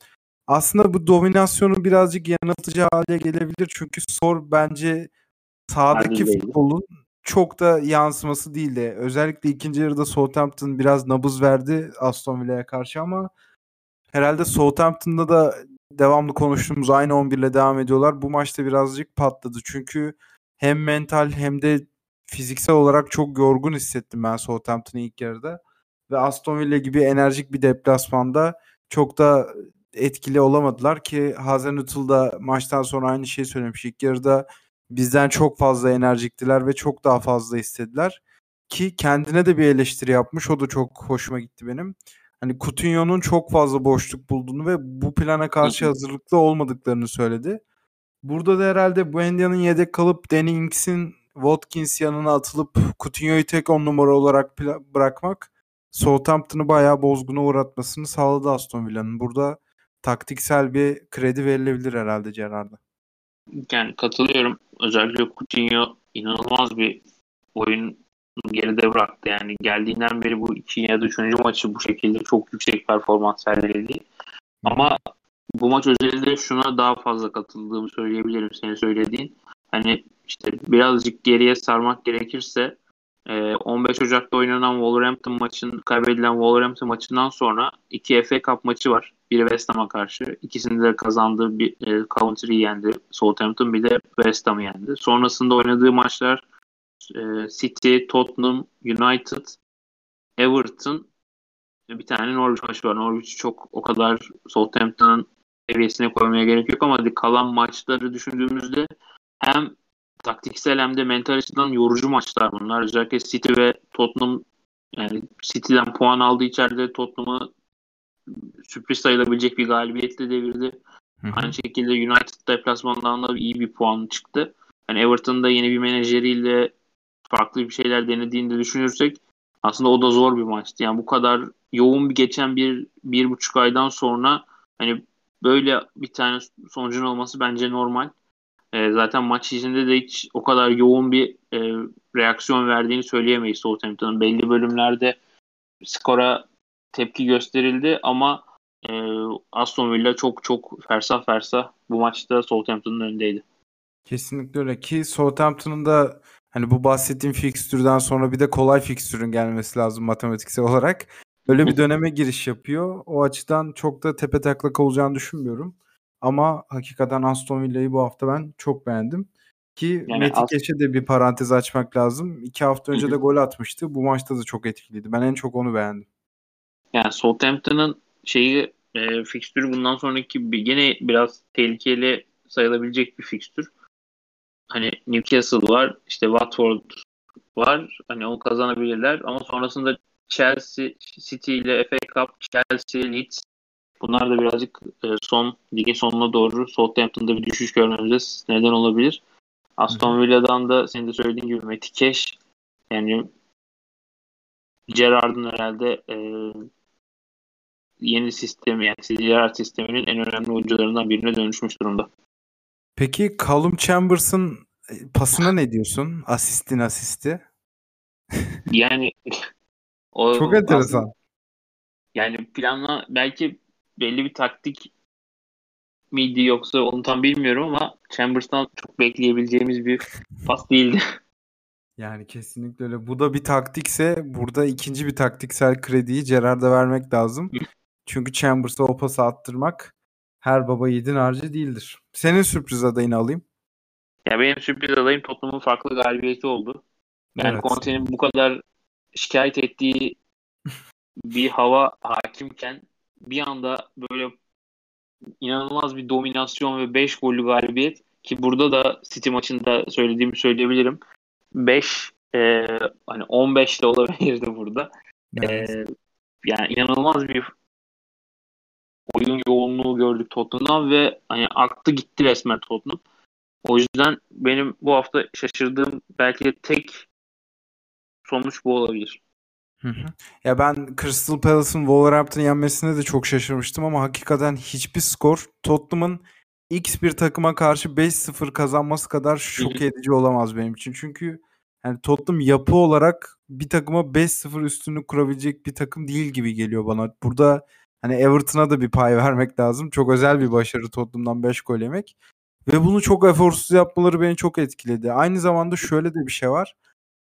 Aslında bu dominasyonu birazcık yanıltıcı hale gelebilir. Çünkü Sor bence sahadaki futbolun çok da yansıması değildi. Özellikle ikinci yarıda Southampton biraz nabız verdi Aston Villa'ya karşı ama herhalde Southampton'da da devamlı konuştuğumuz aynı 11 ile devam ediyorlar. Bu maçta birazcık patladı. Çünkü hem mental hem de fiziksel olarak çok yorgun hissettim ben Southampton'ı ilk yarıda. Ve Aston Villa gibi enerjik bir deplasmanda çok da etkili olamadılar ki Hazenhüttl da maçtan sonra aynı şeyi söylemiş. İlk yarıda bizden çok fazla enerjiktiler ve çok daha fazla istediler. ki kendine de bir eleştiri yapmış. O da çok hoşuma gitti benim. Hani Coutinho'nun çok fazla boşluk bulduğunu ve bu plana karşı hazırlıklı olmadıklarını söyledi. Burada da herhalde Buendia'nın yedek kalıp Danny Ings'in Watkins yanına atılıp Coutinho'yu tek on numara olarak bırakmak Southampton'ı bayağı bozguna uğratmasını sağladı Aston Villa'nın. Burada taktiksel bir kredi verilebilir herhalde Gerrard'a. Yani katılıyorum. Özellikle Coutinho inanılmaz bir oyun geride bıraktı. Yani geldiğinden beri bu iki ya da üçüncü maçı bu şekilde çok yüksek performans sergiledi. Ama bu maç özelinde şuna daha fazla katıldığımı söyleyebilirim senin söylediğin. Hani işte birazcık geriye sarmak gerekirse 15 e, Ocak'ta oynanan Wolverhampton maçın kaybedilen Wolverhampton maçından sonra iki FA Cup maçı var. Biri West Ham'a karşı. İkisini de kazandığı bir e, Coventry'yi yendi. Southampton bir de West Ham'ı yendi. Sonrasında oynadığı maçlar City, Tottenham, United, Everton bir tane Norwich maçı var. Norwich çok o kadar Southampton'ın seviyesine koymaya gerek yok ama kalan maçları düşündüğümüzde hem taktiksel hem de mental açıdan yorucu maçlar bunlar. Özellikle City ve Tottenham yani City'den puan aldı içeride Tottenham'ı sürpriz sayılabilecek bir galibiyetle devirdi. Hı. Aynı şekilde United deplasmandan da iyi bir puan çıktı. Yani Everton'da yeni bir menajeriyle farklı bir şeyler denediğini de düşünürsek aslında o da zor bir maçtı. Yani bu kadar yoğun bir geçen bir, bir buçuk aydan sonra hani böyle bir tane sonucun olması bence normal. E, zaten maç içinde de hiç o kadar yoğun bir e, reaksiyon verdiğini söyleyemeyiz Southampton'ın. Belli bölümlerde skora tepki gösterildi ama e, Aston Villa çok çok fersah fersah bu maçta Southampton'ın önündeydi. Kesinlikle öyle ki Southampton'ın da hani bu bahsettiğim fikstürden sonra bir de kolay fikstürün gelmesi lazım matematiksel olarak. Öyle bir döneme giriş yapıyor. O açıdan çok da tepe taklak olacağını düşünmüyorum. Ama hakikaten Aston Villa'yı bu hafta ben çok beğendim. Ki yani Metin Keş'e de bir parantez açmak lazım. İki hafta önce de gol atmıştı. Bu maçta da çok etkiliydi. Ben en çok onu beğendim. Yani Southampton'ın şeyi e, fikstürü bundan sonraki bir, gene biraz tehlikeli sayılabilecek bir fikstür. Hani Newcastle var, işte Watford var. Hani onu kazanabilirler ama sonrasında Chelsea, City ile FA Cup, Chelsea, Leeds bunlar da birazcık e, son ligin sonuna doğru Southampton'da bir düşüş görmemize neden olabilir. Aston Villa'dan da senin de söylediğin gibi Matty Cash yani Gerrard'ın herhalde e, yeni sistemi yani Gerrard sisteminin en önemli oyuncularından birine dönüşmüş durumda. Peki Callum Chambers'ın e, pasına ne diyorsun? Asistin asisti. yani <laughs> o, Çok enteresan. Yani planla belki belli bir taktik miydi yoksa onu tam bilmiyorum ama Chambers'tan çok bekleyebileceğimiz bir pas değildi. <laughs> Yani kesinlikle öyle. Bu da bir taktikse burada ikinci bir taktiksel krediyi Gerard'a vermek lazım. Çünkü Chambers'a o pası attırmak her baba yiğidin harcı değildir. Senin sürpriz adayını alayım. Ya benim sürpriz adayım Tottenham'ın farklı galibiyeti oldu. Yani evet. Conte'nin bu kadar şikayet ettiği <laughs> bir hava hakimken bir anda böyle inanılmaz bir dominasyon ve 5 gollü galibiyet ki burada da City maçında söylediğimi söyleyebilirim. 5 e, hani 15 de olabilirdi burada. Evet. E, yani inanılmaz bir oyun yoğunluğu gördük Tottenham ve hani aktı gitti resmen Tottenham. O yüzden benim bu hafta şaşırdığım belki tek sonuç bu olabilir. Hı hı. Ya ben Crystal Palace'ın Wolverhampton'ı yenmesine de çok şaşırmıştım ama hakikaten hiçbir skor Tottenham'ın X bir takıma karşı 5-0 kazanması kadar şok edici olamaz benim için. Çünkü yani Tottenham yapı olarak bir takıma 5-0 üstünlük kurabilecek bir takım değil gibi geliyor bana. Burada hani Everton'a da bir pay vermek lazım. Çok özel bir başarı Tottenham'dan 5 gol yemek. Ve bunu çok eforsuz yapmaları beni çok etkiledi. Aynı zamanda şöyle de bir şey var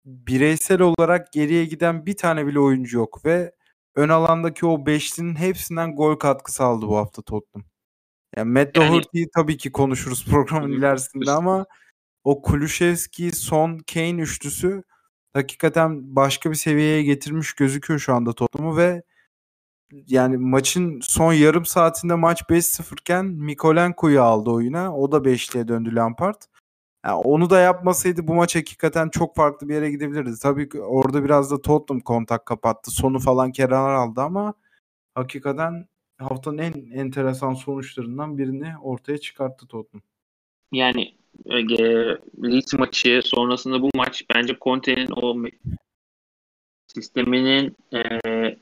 bireysel olarak geriye giden bir tane bile oyuncu yok ve ön alandaki o beşlinin hepsinden gol katkısı aldı bu hafta Tottenham. Yani Matt yani, Doherty'yi tabii ki konuşuruz programın ilerisinde ama o Kulüşevski, Son, Kane üçlüsü hakikaten başka bir seviyeye getirmiş gözüküyor şu anda Tottenham'ı ve yani maçın son yarım saatinde maç 5-0 iken Mikolenko'yu aldı oyuna. O da 5'liye döndü Lampard. Yani onu da yapmasaydı bu maç hakikaten çok farklı bir yere gidebilirdi. Tabii ki orada biraz da Tottenham kontak kapattı. Sonu falan kenar aldı ama hakikaten haftanın en enteresan sonuçlarından birini ortaya çıkarttı Tottenham. Yani e, Leeds maçı sonrasında bu maç bence Conte'nin o sisteminin e,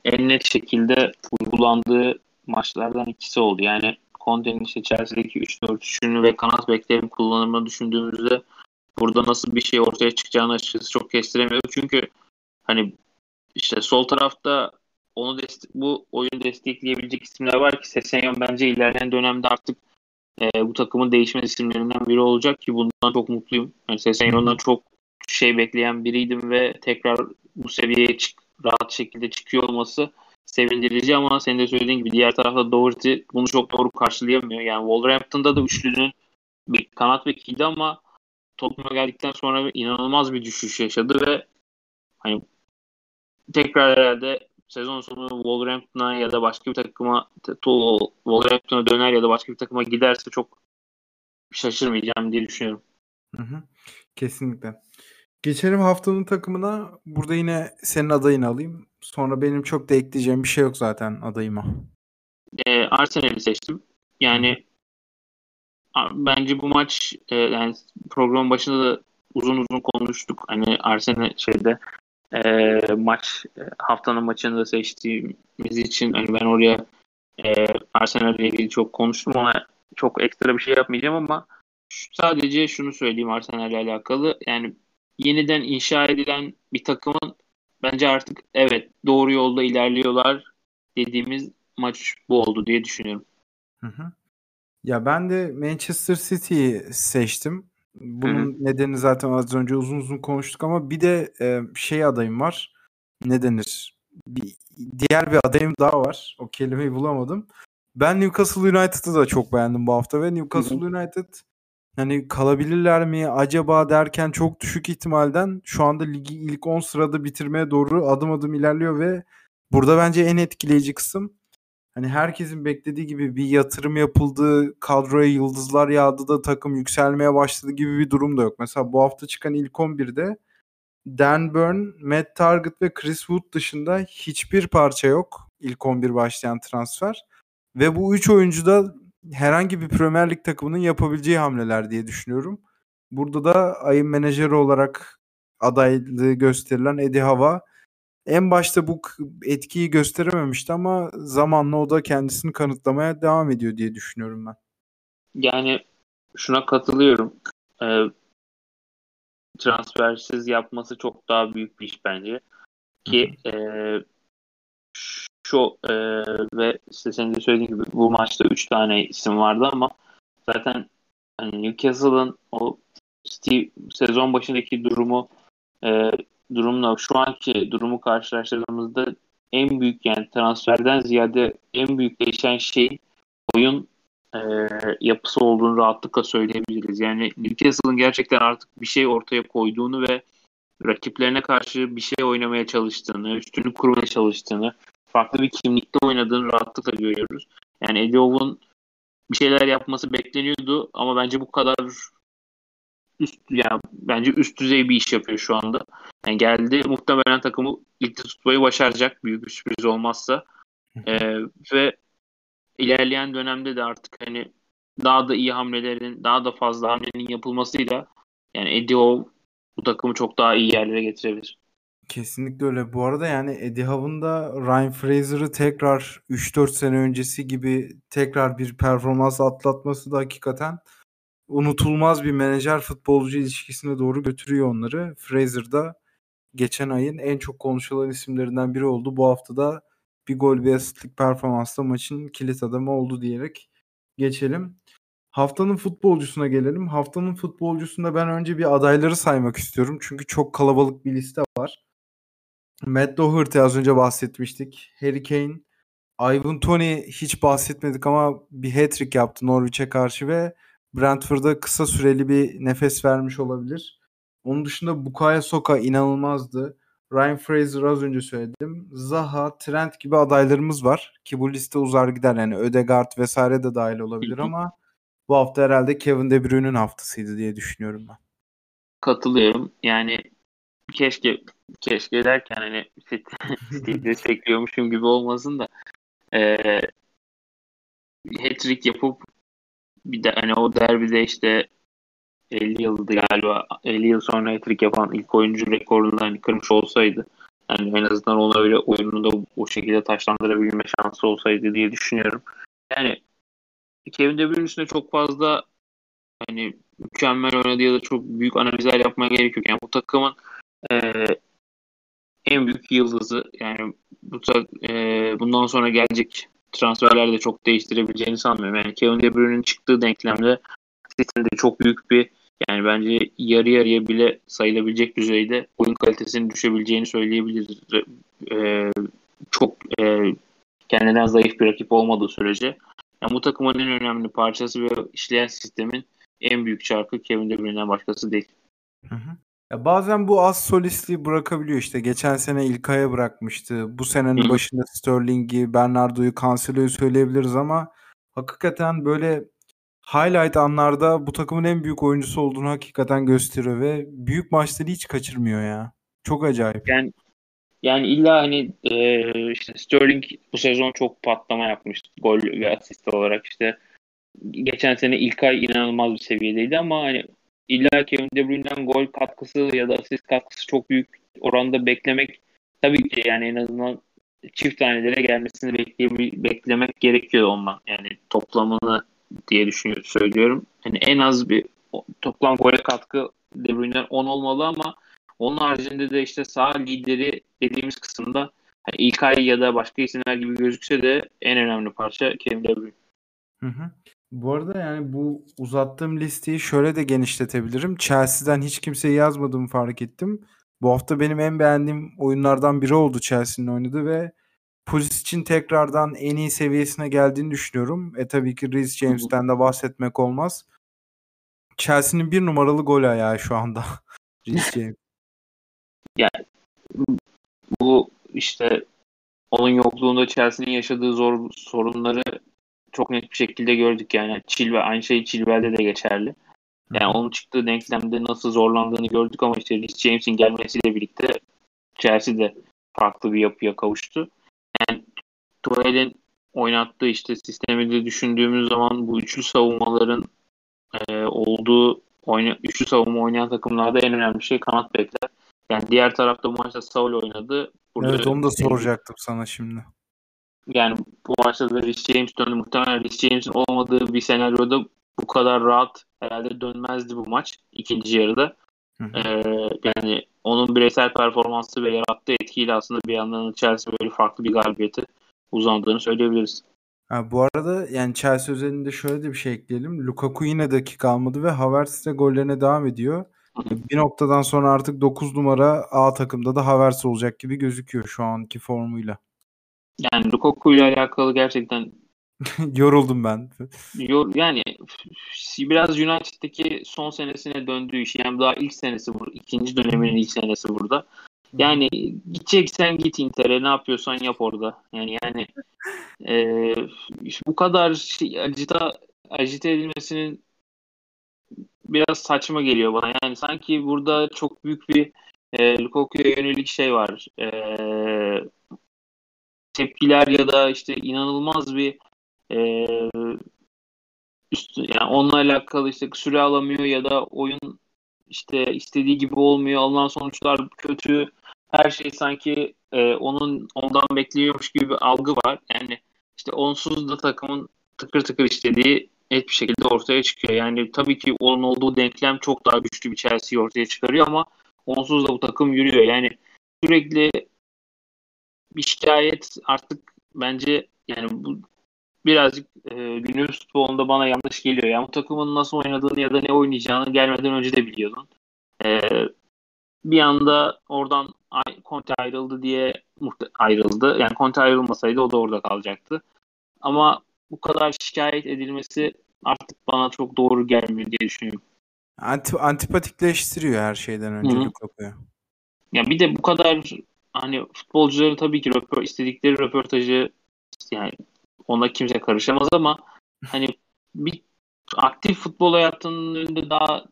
en net şekilde uygulandığı maçlardan ikisi oldu. Yani Conte'nin işte Chelsea'deki 3-4-3'ünü ve kanat beklerin kullanımını düşündüğümüzde burada nasıl bir şey ortaya çıkacağını açıkçası çok kestiremiyorum. Çünkü hani işte sol tarafta onu bu oyunu destekleyebilecek isimler var ki Sesenyon bence ilerleyen dönemde artık e, bu takımın değişme isimlerinden biri olacak ki bundan çok mutluyum. Yani Sesenyon'dan çok şey bekleyen biriydim ve tekrar bu seviyeye çık, rahat şekilde çıkıyor olması sevindirici ama senin de söylediğin gibi diğer tarafta Doherty bunu çok doğru karşılayamıyor. Yani Wolverhampton'da da üçlünün bir kanat bekiydi ama Tottenham'a geldikten sonra inanılmaz bir düşüş yaşadı ve hani tekrar herhalde sezon sonu Wolverhampton'a ya da başka bir takıma Wolverhampton'a döner ya da başka bir takıma giderse çok şaşırmayacağım diye düşünüyorum. Hı hı. Kesinlikle. Geçelim haftanın takımına. Burada yine senin adayını alayım. Sonra benim çok da ekleyeceğim bir şey yok zaten adayıma. E, Arsenal'i seçtim. Yani bence bu maç e, yani program başında da uzun uzun konuştuk. Hani Arsenal şeyde e, maç e, haftanın maçını da seçtiğimiz için hani ben oraya e, Arsenal ile ilgili çok konuştum ama çok ekstra bir şey yapmayacağım ama sadece şunu söyleyeyim Arsenal ile alakalı. Yani yeniden inşa edilen bir takımın bence artık evet doğru yolda ilerliyorlar dediğimiz maç bu oldu diye düşünüyorum. Hı hı. Ya ben de Manchester City'yi seçtim. Bunun Hı-hı. nedeni zaten az önce uzun uzun konuştuk ama bir de e, şey adayım var. Ne denir? Bir, diğer bir adayım daha var. O kelimeyi bulamadım. Ben Newcastle United'ı da çok beğendim bu hafta ve Newcastle Hı-hı. United hani kalabilirler mi acaba derken çok düşük ihtimalden şu anda ligi ilk 10 sırada bitirmeye doğru adım adım ilerliyor ve burada bence en etkileyici kısım hani herkesin beklediği gibi bir yatırım yapıldı, kadroya yıldızlar yağdı da takım yükselmeye başladı gibi bir durum da yok. Mesela bu hafta çıkan ilk 11'de Dan Burn, Matt Target ve Chris Wood dışında hiçbir parça yok ilk 11 başlayan transfer. Ve bu 3 oyuncu da herhangi bir Premier Lig takımının yapabileceği hamleler diye düşünüyorum. Burada da ayın menajeri olarak adaylığı gösterilen Eddie Hava en başta bu etkiyi gösterememişti ama zamanla o da kendisini kanıtlamaya devam ediyor diye düşünüyorum ben. Yani şuna katılıyorum. Ee, transfersiz yapması çok daha büyük bir iş bence. Ki e, şu e, ve işte senin de söylediğin gibi bu maçta 3 tane isim vardı ama zaten hani Newcastle'ın o Steve, sezon başındaki durumu e, durumla şu anki durumu karşılaştırdığımızda en büyük yani transferden ziyade en büyük değişen şey oyun e, yapısı olduğunu rahatlıkla söyleyebiliriz. Yani Newcastle'ın gerçekten artık bir şey ortaya koyduğunu ve rakiplerine karşı bir şey oynamaya çalıştığını, üstünü kurmaya çalıştığını, farklı bir kimlikte oynadığını rahatlıkla görüyoruz. Yani Howe'un bir şeyler yapması bekleniyordu ama bence bu kadar üst yani bence üst düzey bir iş yapıyor şu anda. Yani geldi muhtemelen takımı ligde tutmayı başaracak büyük bir sürpriz olmazsa. ee, ve ilerleyen dönemde de artık hani daha da iyi hamlelerin, daha da fazla hamlenin yapılmasıyla yani Eddie Howe bu takımı çok daha iyi yerlere getirebilir. Kesinlikle öyle. Bu arada yani Eddie Howe'ın da Ryan Fraser'ı tekrar 3-4 sene öncesi gibi tekrar bir performans atlatması da hakikaten unutulmaz bir menajer futbolcu ilişkisine doğru götürüyor onları. Fraser da geçen ayın en çok konuşulan isimlerinden biri oldu. Bu hafta da bir gol bir asistlik performansla maçın kilit adamı oldu diyerek geçelim. Haftanın futbolcusuna gelelim. Haftanın futbolcusunda ben önce bir adayları saymak istiyorum. Çünkü çok kalabalık bir liste var. Matt Doherty az önce bahsetmiştik. Harry Kane, Ivan Tony hiç bahsetmedik ama bir hat-trick yaptı Norwich'e karşı ve Brentford'a kısa süreli bir nefes vermiş olabilir. Onun dışında Bukayo Soka inanılmazdı. Ryan Fraser az önce söyledim. Zaha, Trent gibi adaylarımız var. Ki bu liste uzar gider. Yani Ödegaard vesaire de dahil olabilir ama bu hafta herhalde Kevin De Bruyne'nin haftasıydı diye düşünüyorum ben. katılıyorum. Yani keşke keşke derken hani City'yi <laughs> destekliyormuşum gibi olmasın da e, hat-trick yapıp bir de hani o derbide işte 50 yıldı galiba 50 yıl sonra hat-trick yapan ilk oyuncu rekorunu hani kırmış olsaydı yani en azından ona öyle oyununu da o şekilde taşlandırabilme şansı olsaydı diye düşünüyorum. Yani Kevin De Bruyne çok fazla hani mükemmel oynadı ya da çok büyük analizler yapmaya gerek yok. Yani bu takımın e, en büyük yıldızı yani bu e, bundan sonra gelecek transferler de çok değiştirebileceğini sanmıyorum. Yani Kevin De Bruyne'nin çıktığı denklemde City'nin de çok büyük bir yani bence yarı yarıya bile sayılabilecek düzeyde oyun kalitesinin düşebileceğini söyleyebiliriz. Ee, çok e, kendinden zayıf bir rakip olmadığı sürece. Yani bu takımın en önemli parçası ve işleyen sistemin en büyük çarkı Kevin De Bruyne'den başkası değil. Hı hı. Ya bazen bu az solistliği bırakabiliyor işte. Geçen sene İlkay'a bırakmıştı. Bu senenin başında Sterling'i, Bernardo'yu, Cancelo'yu söyleyebiliriz ama hakikaten böyle highlight anlarda bu takımın en büyük oyuncusu olduğunu hakikaten gösteriyor ve büyük maçları hiç kaçırmıyor ya. Çok acayip. Yani yani illa hani e, işte Sterling bu sezon çok patlama yapmıştı gol ve asist olarak işte geçen sene ilk ay inanılmaz bir seviyedeydi ama hani illa Kevin De Bruyne'den gol katkısı ya da asist katkısı çok büyük oranda beklemek tabii ki yani en azından çift tanelere gelmesini bekleye- beklemek gerekiyor ondan. Yani toplamını diye düşünüyorum, söylüyorum. Yani en az bir toplam gole katkı De Bruyne'den 10 olmalı ama onun haricinde de işte sağ lideri dediğimiz kısımda hani ilk ay ya da başka isimler gibi gözükse de en önemli parça Kevin De Bruyne. Hı hı. Bu arada yani bu uzattığım listeyi şöyle de genişletebilirim. Chelsea'den hiç kimseyi yazmadığımı fark ettim. Bu hafta benim en beğendiğim oyunlardan biri oldu Chelsea'nin oynadığı ve için tekrardan en iyi seviyesine geldiğini düşünüyorum. E tabii ki Reece James'ten de bahsetmek olmaz. Chelsea'nin bir numaralı gol ayağı şu anda. <laughs> Reece James. Yani bu işte onun yokluğunda Chelsea'nin yaşadığı zor sorunları çok net bir şekilde gördük yani. Chilwell aynı şey Chilwell'de de geçerli. Yani onun çıktığı denklemde nasıl zorlandığını gördük ama işte Rhys James'in gelmesiyle birlikte Chelsea de farklı bir yapıya kavuştu. Yani Tuchel'in oynattığı işte sistemi de düşündüğümüz zaman bu üçlü savunmaların e, olduğu oyna, üçlü savunma oynayan takımlarda en önemli şey kanat bekler. Yani diğer tarafta bu maçta Saul oynadı. Burada evet onu da soracaktım sana şimdi. Yani bu maçta da Rhys James döndü. Muhtemelen Rhys James'in olmadığı bir senaryoda bu kadar rahat herhalde dönmezdi bu maç ikinci yarıda. Hı hı. Ee, yani onun bireysel performansı ve yarattığı etkiyle aslında bir yandan Chelsea böyle farklı bir galibiyeti uzandığını söyleyebiliriz. Ha, bu arada yani Chelsea özelinde şöyle de bir şey ekleyelim. Lukaku yine dakika almadı ve Havertz de gollerine devam ediyor. Bir noktadan sonra artık 9 numara A takımda da Havertz olacak gibi gözüküyor şu anki formuyla. Yani Lukaku ile alakalı gerçekten <laughs> yoruldum ben. Yor, yani biraz United'daki son senesine döndüğü iş. Yani daha ilk senesi bu. ikinci döneminin ilk senesi burada. Yani gideceksen git Inter'e ne yapıyorsan yap orada. Yani yani <laughs> e, bu kadar şey, acita acite edilmesinin biraz saçma geliyor bana. Yani sanki burada çok büyük bir e, Lukaku'ya yönelik şey var. E, tepkiler ya da işte inanılmaz bir e, üstü, yani onunla alakalı işte süre alamıyor ya da oyun işte istediği gibi olmuyor. Alınan sonuçlar kötü. Her şey sanki e, onun ondan bekliyormuş gibi bir algı var. Yani işte onsuz da takımın tıkır tıkır istediği net bir şekilde ortaya çıkıyor. Yani tabii ki onun olduğu denklem çok daha güçlü bir Chelsea'yi ortaya çıkarıyor ama onsuz da bu takım yürüyor. Yani sürekli bir şikayet artık bence yani bu birazcık e, günümüz futbolunda bana yanlış geliyor. Yani bu takımın nasıl oynadığını ya da ne oynayacağını gelmeden önce de biliyordun. E, bir anda oradan Conte ayrıldı diye ayrıldı. Yani Conte ayrılmasaydı o da orada kalacaktı. Ama bu kadar şikayet edilmesi artık bana çok doğru gelmiyor diye düşünüyorum. Anti, antipatikleştiriyor her şeyden önce Lukaku'yu. Ya bir de bu kadar hani futbolcuların tabii ki röpor, istedikleri röportajı yani ona kimse karışamaz ama hani bir aktif futbol hayatının önünde daha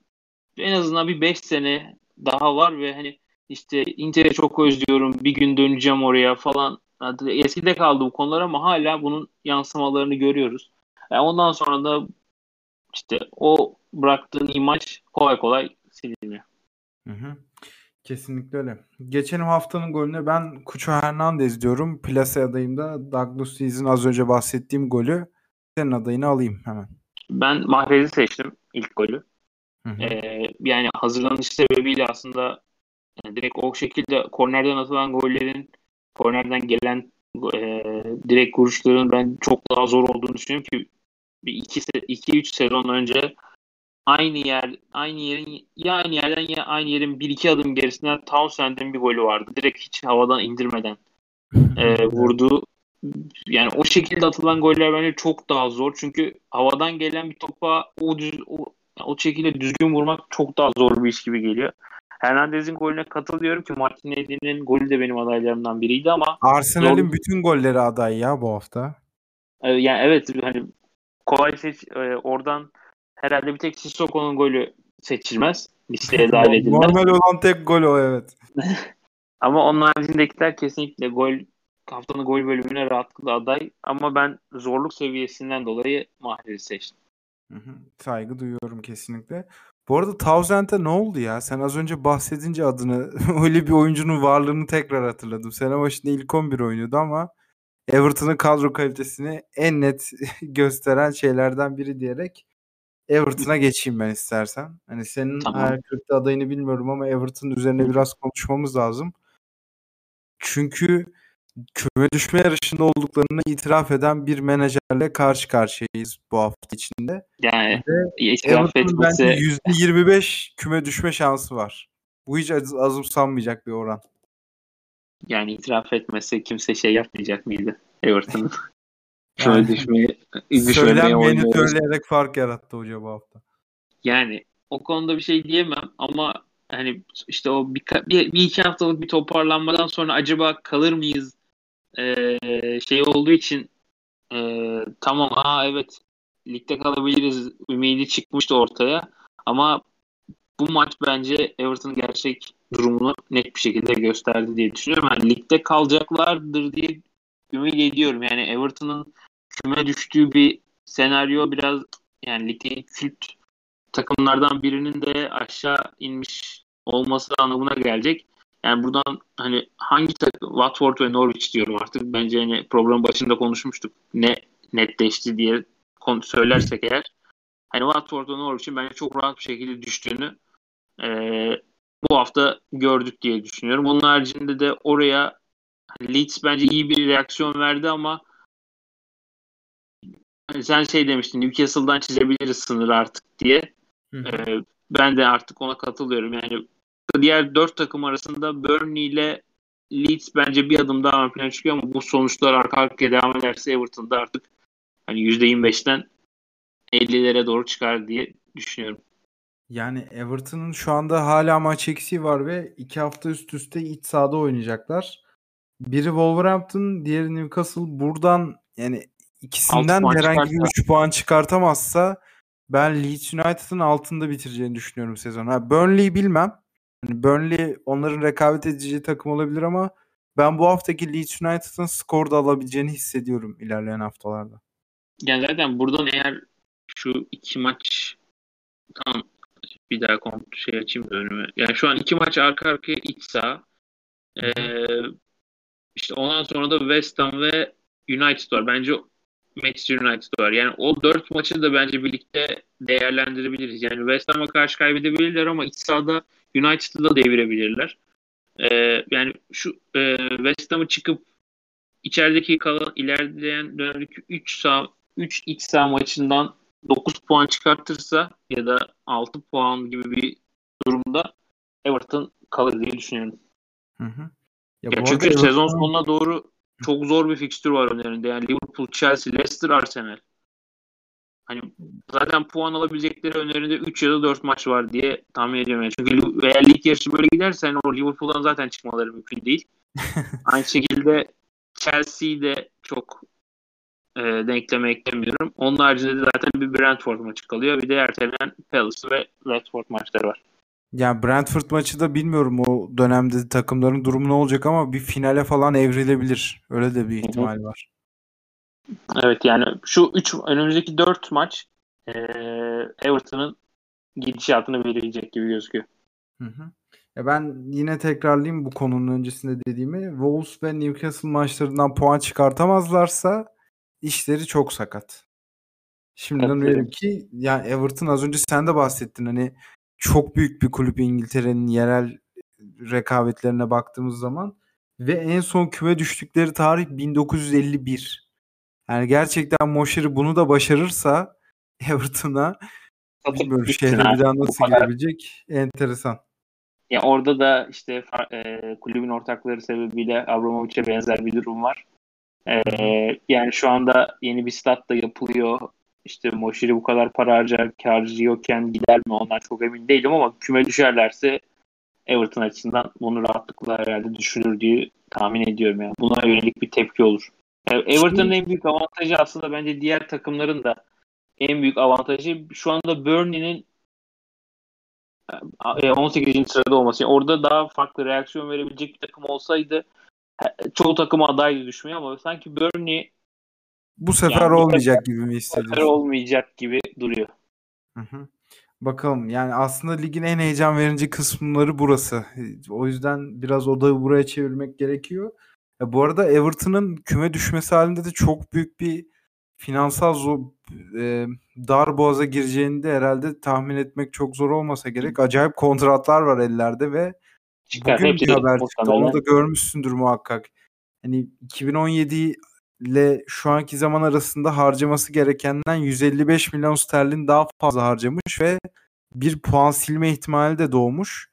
en azından bir 5 sene daha var ve hani işte Inter'e çok özlüyorum bir gün döneceğim oraya falan. Eskide kaldı bu konular ama hala bunun yansımalarını görüyoruz. Yani ondan sonra da işte o bıraktığın imaj kolay kolay siliniyor. Hı hı. Kesinlikle öyle. Geçen haftanın golüne ben Cucho Hernandez diyorum. Plase adayımda Douglas Luiz'in az önce bahsettiğim golü. Senin adayını alayım hemen. Ben Mahrez'i seçtim ilk golü. Hı hı. Ee, yani hazırlanış sebebiyle aslında yani direkt o şekilde kornerden atılan gollerin kornerden gelen e, direkt vuruşların ben çok daha zor olduğunu düşünüyorum ki bir iki, iki üç sezon önce aynı yer aynı yerin ya aynı yerden ya aynı yerin bir iki adım gerisinden Townsend'in bir golü vardı. Direkt hiç havadan indirmeden <laughs> e, vurdu. Yani o şekilde atılan goller bence çok daha zor. Çünkü havadan gelen bir topa o düz o, o şekilde düzgün vurmak çok daha zor bir iş gibi geliyor. Hernandez'in golüne katılıyorum ki Martinelli'nin golü de benim adaylarımdan biriydi ama Arsenal'in zor... bütün golleri aday ya bu hafta. E, yani evet hani kolay seç e, oradan herhalde bir tek Sissoko'nun golü seçilmez. Listeye <laughs> dahil edilmez. Normal olan tek gol o evet. <laughs> Ama onun haricindekiler kesinlikle gol haftanın gol bölümüne rahatlıkla aday. Ama ben zorluk seviyesinden dolayı Mahrez'i seçtim. Hı hı, saygı duyuyorum kesinlikle. Bu arada Townsend'e ne oldu ya? Sen az önce bahsedince adını <laughs> öyle bir oyuncunun varlığını tekrar hatırladım. Sene başında ilk 11 oynuyordu ama Everton'ın kadro kalitesini en net gösteren şeylerden biri diyerek Everton'a geçeyim ben istersen. Hani senin tamam. hayal kırıklığı adayını bilmiyorum ama Everton üzerine biraz konuşmamız lazım. Çünkü küme düşme yarışında olduklarını itiraf eden bir menajerle karşı karşıyayız bu hafta içinde. Yani itiraf etmesi... bence %25 küme düşme şansı var. Bu hiç az, azımsanmayacak bir oran. Yani itiraf etmesi kimse şey yapmayacak mıydı Everton'ın? <laughs> Yani, düşmeyi, <laughs> Söylenmeyeni söyleyerek fark yarattı hoca bu hafta. Yani o konuda bir şey diyemem ama hani işte o bir, bir, bir iki haftalık bir toparlanmadan sonra acaba kalır mıyız e, şey olduğu için e, tamam aa evet ligde kalabiliriz ümidi çıkmıştı ortaya ama bu maç bence Everton'ın gerçek durumunu net bir şekilde gösterdi diye düşünüyorum. Yani ligde kalacaklardır diye ümit ediyorum. Yani Everton'ın küme düştüğü bir senaryo biraz yani ligdeki kült takımlardan birinin de aşağı inmiş olması anlamına gelecek. Yani buradan hani hangi takım Watford ve Norwich diyorum artık bence hani program başında konuşmuştuk ne netleşti diye söylersek eğer hani Watford ve Norwich'in bence çok rahat bir şekilde düştüğünü e, bu hafta gördük diye düşünüyorum. Onun haricinde de oraya Leeds bence iyi bir reaksiyon verdi ama hani sen şey demiştin Newcastle'dan çizebiliriz sınırı artık diye. Ee, ben de artık ona katılıyorum. Yani diğer dört takım arasında Burnley ile Leeds bence bir adım daha ön plana çıkıyor ama bu sonuçlar arka arkaya devam ederse Everton'da artık hani %25'ten 50'lere doğru çıkar diye düşünüyorum. Yani Everton'ın şu anda hala maç eksiği var ve iki hafta üst üste iç sahada oynayacaklar. Biri Wolverhampton, diğeri Newcastle. Buradan yani ikisinden herhangi bir 3 puan çıkartamazsa ben Leeds United'ın altında bitireceğini düşünüyorum sezon. Ha, Burnley'i bilmem. Yani Burnley onların rekabet edeceği takım olabilir ama ben bu haftaki Leeds United'ın skorda alabileceğini hissediyorum ilerleyen haftalarda. Yani zaten buradan eğer şu iki maç tam bir daha kont şey açayım da önüme. Yani şu an iki maç arka arkaya iç saha. Ee, işte ondan sonra da West Ham ve United var. Bence Manchester United var. Yani o dört maçı da bence birlikte değerlendirebiliriz. Yani West Ham'a karşı kaybedebilirler ama iç sahada United'ı da devirebilirler. Ee, yani şu e, West Ham'ı çıkıp içerideki kalan ilerleyen dönemdeki 3 sağ 3 iç saha maçından 9 puan çıkartırsa ya da 6 puan gibi bir durumda Everton kalır diye düşünüyorum. Hı hı. Ya, ya çünkü Everton... sezon sonuna doğru çok zor bir fikstür var önlerinde. Yani Liverpool, Chelsea, Leicester, Arsenal. Hani zaten puan alabilecekleri önlerinde 3 ya da 4 maç var diye tahmin ediyorum. Yani. Çünkü eğer lig yarışı böyle giderse hani o Liverpool'dan zaten çıkmaları mümkün değil. <laughs> Aynı şekilde Chelsea de çok e, denkleme eklemiyorum. Onun haricinde de zaten bir Brentford maçı kalıyor. Bir de ertelenen Palace ve Redford maçları var. Yani Brentford maçı da bilmiyorum o dönemde takımların durumu ne olacak ama bir finale falan evrilebilir. Öyle de bir ihtimal Hı-hı. var. Evet yani şu üç önümüzdeki dört maç e, Everton'ın gidişatını belirleyecek gibi gözüküyor. Hı hı. Ya ben yine tekrarlayayım bu konunun öncesinde dediğimi. Wolves ve Newcastle maçlarından puan çıkartamazlarsa işleri çok sakat. Şimdiden diyelim ki yani Everton az önce sen de bahsettin hani çok büyük bir kulüp İngiltere'nin yerel rekabetlerine baktığımız zaman ve en son küme düştükleri tarih 1951. Yani gerçekten Moşeri bunu da başarırsa <laughs> Everton'a bilmiyorum şehre bir daha nasıl girebilecek enteresan. Ya orada da işte e, kulübün ortakları sebebiyle Abramovich'e benzer bir durum var. E, yani şu anda yeni bir stat da yapılıyor. İşte Moşiri bu kadar para harcar, gider mi ondan çok emin değilim ama küme düşerlerse Everton açısından bunu rahatlıkla herhalde düşünür diye tahmin ediyorum. Yani. Buna yönelik bir tepki olur. Yani Everton'ın en büyük avantajı aslında bence diğer takımların da en büyük avantajı şu anda Burnley'nin 18. E, sırada olması. Yani orada daha farklı reaksiyon verebilecek bir takım olsaydı çoğu takıma adaydı düşmeye ama sanki Burnley bu sefer yani olmayacak gibi mi hissediyorsun? Bu sefer olmayacak gibi duruyor. Hı hı. Bakalım yani aslında ligin en heyecan verici kısımları burası. O yüzden biraz odağı buraya çevirmek gerekiyor. Ya bu arada Everton'ın küme düşmesi halinde de çok büyük bir finansal zor, e, dar boğaza gireceğini de herhalde tahmin etmek çok zor olmasa gerek. Acayip kontratlar var ellerde ve Çıkar, bugün bir haber çıktı. Onu da görmüşsündür muhakkak. Hani 2017 ile şu anki zaman arasında harcaması gerekenden 155 milyon sterlin daha fazla harcamış ve bir puan silme ihtimali de doğmuş.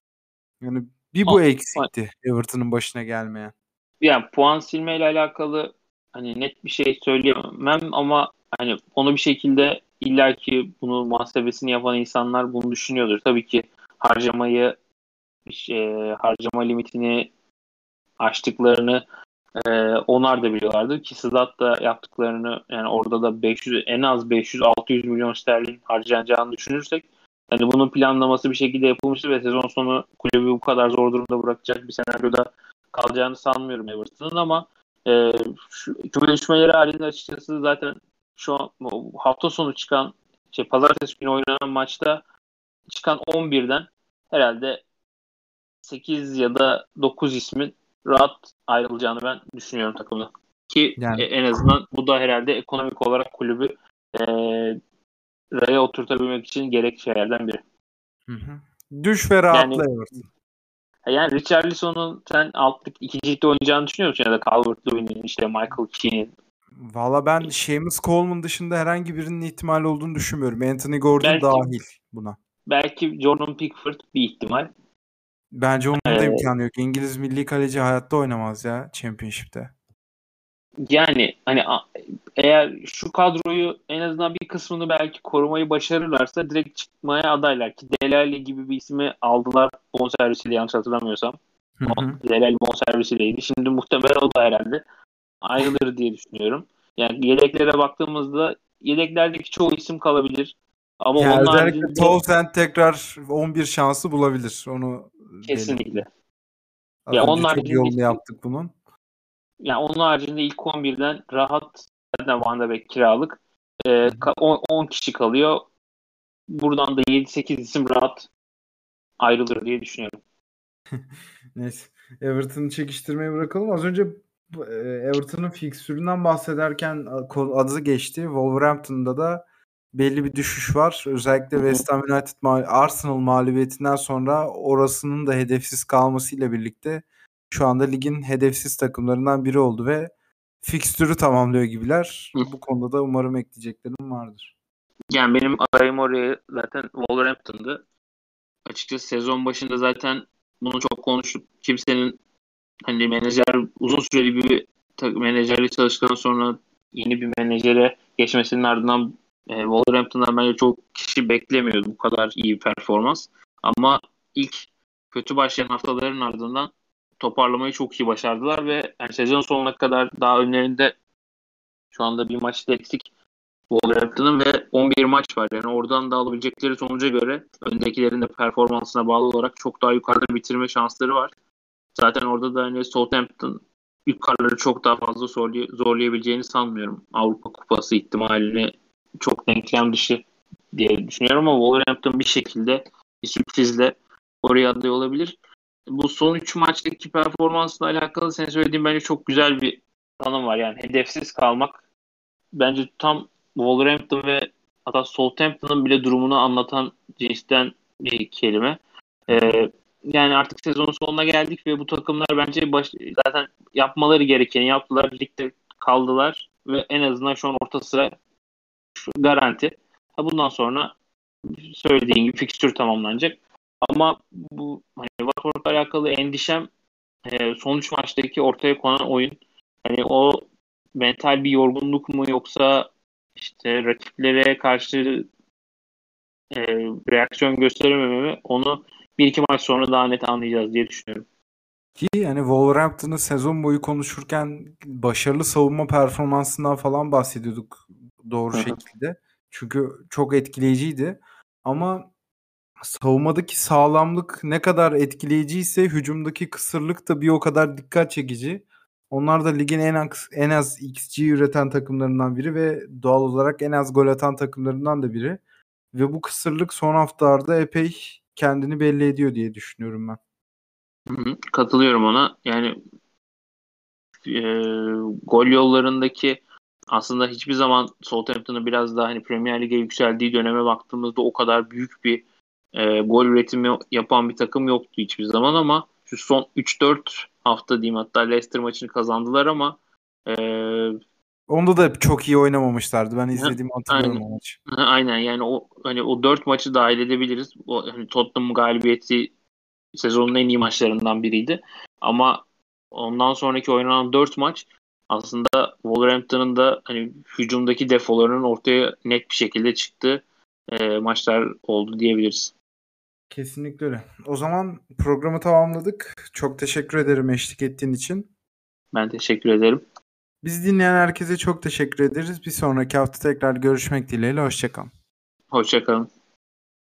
Yani bir bu eksikti Everton'ın başına gelmeyen. Yani puan silme ile alakalı hani net bir şey söyleyemem ama hani onu bir şekilde illaki bunu muhasebesini yapan insanlar bunu düşünüyordur. Tabii ki harcamayı şey, harcama limitini aştıklarını e, onlar da biliyorlardı ki Sıdat da yaptıklarını yani orada da 500 en az 500-600 milyon sterlin harcanacağını düşünürsek hani bunun planlaması bir şekilde yapılmıştı ve sezon sonu kulübü bu kadar zor durumda bırakacak bir senaryoda kalacağını sanmıyorum Everton'ın ama e, şu küme halinde açıkçası zaten şu an hafta sonu çıkan şey pazartesi günü oynanan maçta çıkan 11'den herhalde 8 ya da 9 ismin rahat ayrılacağını ben düşünüyorum takımda. Ki yani. en azından bu da herhalde ekonomik olarak kulübü e, raya oturtabilmek için gerekli şeylerden biri. Hı hı. Düş ve rahatla yani, Everton. Yani Richarlison'un sen altlık ikincilikte oynayacağını düşünüyor musun? Ya da Calvert-Lewin'in işte Michael Keane'in Valla ben Seamus Coleman dışında herhangi birinin ihtimal olduğunu düşünmüyorum. Anthony Gordon belki, dahil buna. Belki Jordan Pickford bir ihtimal. Bence onun da ee, imkanı yok. İngiliz milli kaleci hayatta oynamaz ya Championship'te. Yani hani eğer şu kadroyu en azından bir kısmını belki korumayı başarırlarsa direkt çıkmaya adaylar ki Delali gibi bir ismi aldılar bonservisiyle yanlış hatırlamıyorsam. Delali bonservisiyleydi. Şimdi muhtemelen o da herhalde ayrılır diye düşünüyorum. Yani yedeklere baktığımızda yedeklerdeki çoğu isim kalabilir. Ama yani onun özellikle haricinde... Townsend tekrar 11 şansı bulabilir. Onu kesinlikle. Ya onun çok yolunu yaptık bunun. Yani onun haricinde ilk 11'den rahat zaten Van de Beek kiralık. E, 10, 10 kişi kalıyor. Buradan da 7-8 isim rahat ayrılır diye düşünüyorum. <laughs> Neyse. Everton'ı çekiştirmeyi bırakalım. Az önce e, Everton'ın fiksüründen bahsederken adı geçti. Wolverhampton'da da belli bir düşüş var. Özellikle West Ham United Arsenal mağlubiyetinden sonra orasının da hedefsiz kalmasıyla birlikte şu anda ligin hedefsiz takımlarından biri oldu ve fikstürü tamamlıyor gibiler. Bu konuda da umarım ekleyeceklerim vardır. Yani benim adayım oraya zaten Wolverhampton'dı. Açıkçası sezon başında zaten bunu çok konuştuk. Kimsenin hani menajer uzun süreli bir menajerle çalıştıktan sonra yeni bir menajere geçmesinin ardından e, Wolverhampton'dan bence çok kişi beklemiyordu bu kadar iyi performans. Ama ilk kötü başlayan haftaların ardından toparlamayı çok iyi başardılar ve yani sezon sonuna kadar daha önlerinde Şu anda bir maçta eksik Wolverhampton'ın ve 11 maç var. Yani oradan da alabilecekleri sonuca göre öndekilerin de performansına bağlı olarak çok daha yukarıda bitirme şansları var. Zaten orada da hani Southampton yukarıları çok daha fazla zorlay- zorlayabileceğini sanmıyorum. Avrupa Kupası ihtimalini çok denklem dışı diye düşünüyorum ama Wolverhampton bir şekilde bir sürprizle oraya aday olabilir. Bu son 3 maçtaki performansla alakalı senin söylediğin bence çok güzel bir tanım var. Yani hedefsiz kalmak bence tam Wolverhampton ve hatta Southampton'ın bile durumunu anlatan cinsten bir kelime. Ee, yani artık sezonun sonuna geldik ve bu takımlar bence baş, zaten yapmaları gerekeni yaptılar. Ligde kaldılar ve en azından şu an orta sıra garanti. Ha bundan sonra söylediğin gibi fikstür tamamlanacak. Ama bu hani Watford'la alakalı endişem e, sonuç maçtaki ortaya konan oyun. Hani o mental bir yorgunluk mu yoksa işte rakiplere karşı e, reaksiyon gösterememe mi onu bir iki maç sonra daha net anlayacağız diye düşünüyorum. Ki yani Wolverhampton'ı sezon boyu konuşurken başarılı savunma performansından falan bahsediyorduk doğru Hı hı. şekilde. Çünkü çok etkileyiciydi. Ama savunmadaki sağlamlık ne kadar etkileyiciyse hücumdaki kısırlık da bir o kadar dikkat çekici. Onlar da ligin en az, en az XG üreten takımlarından biri ve doğal olarak en az gol atan takımlarından da biri. Ve bu kısırlık son haftalarda epey kendini belli ediyor diye düşünüyorum ben. Hı hı, Katılıyorum ona. Yani e, gol yollarındaki aslında hiçbir zaman Southampton'ın biraz daha hani Premier Lig'e yükseldiği döneme baktığımızda o kadar büyük bir e, gol üretimi yapan bir takım yoktu hiçbir zaman ama şu son 3-4 hafta diyeyim hatta Leicester maçını kazandılar ama e, Onda da çok iyi oynamamışlardı. Ben izlediğimi hatırlıyorum aynen. o maçı. aynen yani o hani o 4 maçı dahil edebiliriz. O hani Tottenham galibiyeti sezonun en iyi maçlarından biriydi. Ama ondan sonraki oynanan 4 maç aslında Wolverhampton'ın da hani hücumdaki defolarının ortaya net bir şekilde çıktığı e, maçlar oldu diyebiliriz. Kesinlikle öyle. O zaman programı tamamladık. Çok teşekkür ederim eşlik ettiğin için. Ben teşekkür ederim. Biz dinleyen herkese çok teşekkür ederiz. Bir sonraki hafta tekrar görüşmek dileğiyle. Hoşçakalın. Hoşçakalın.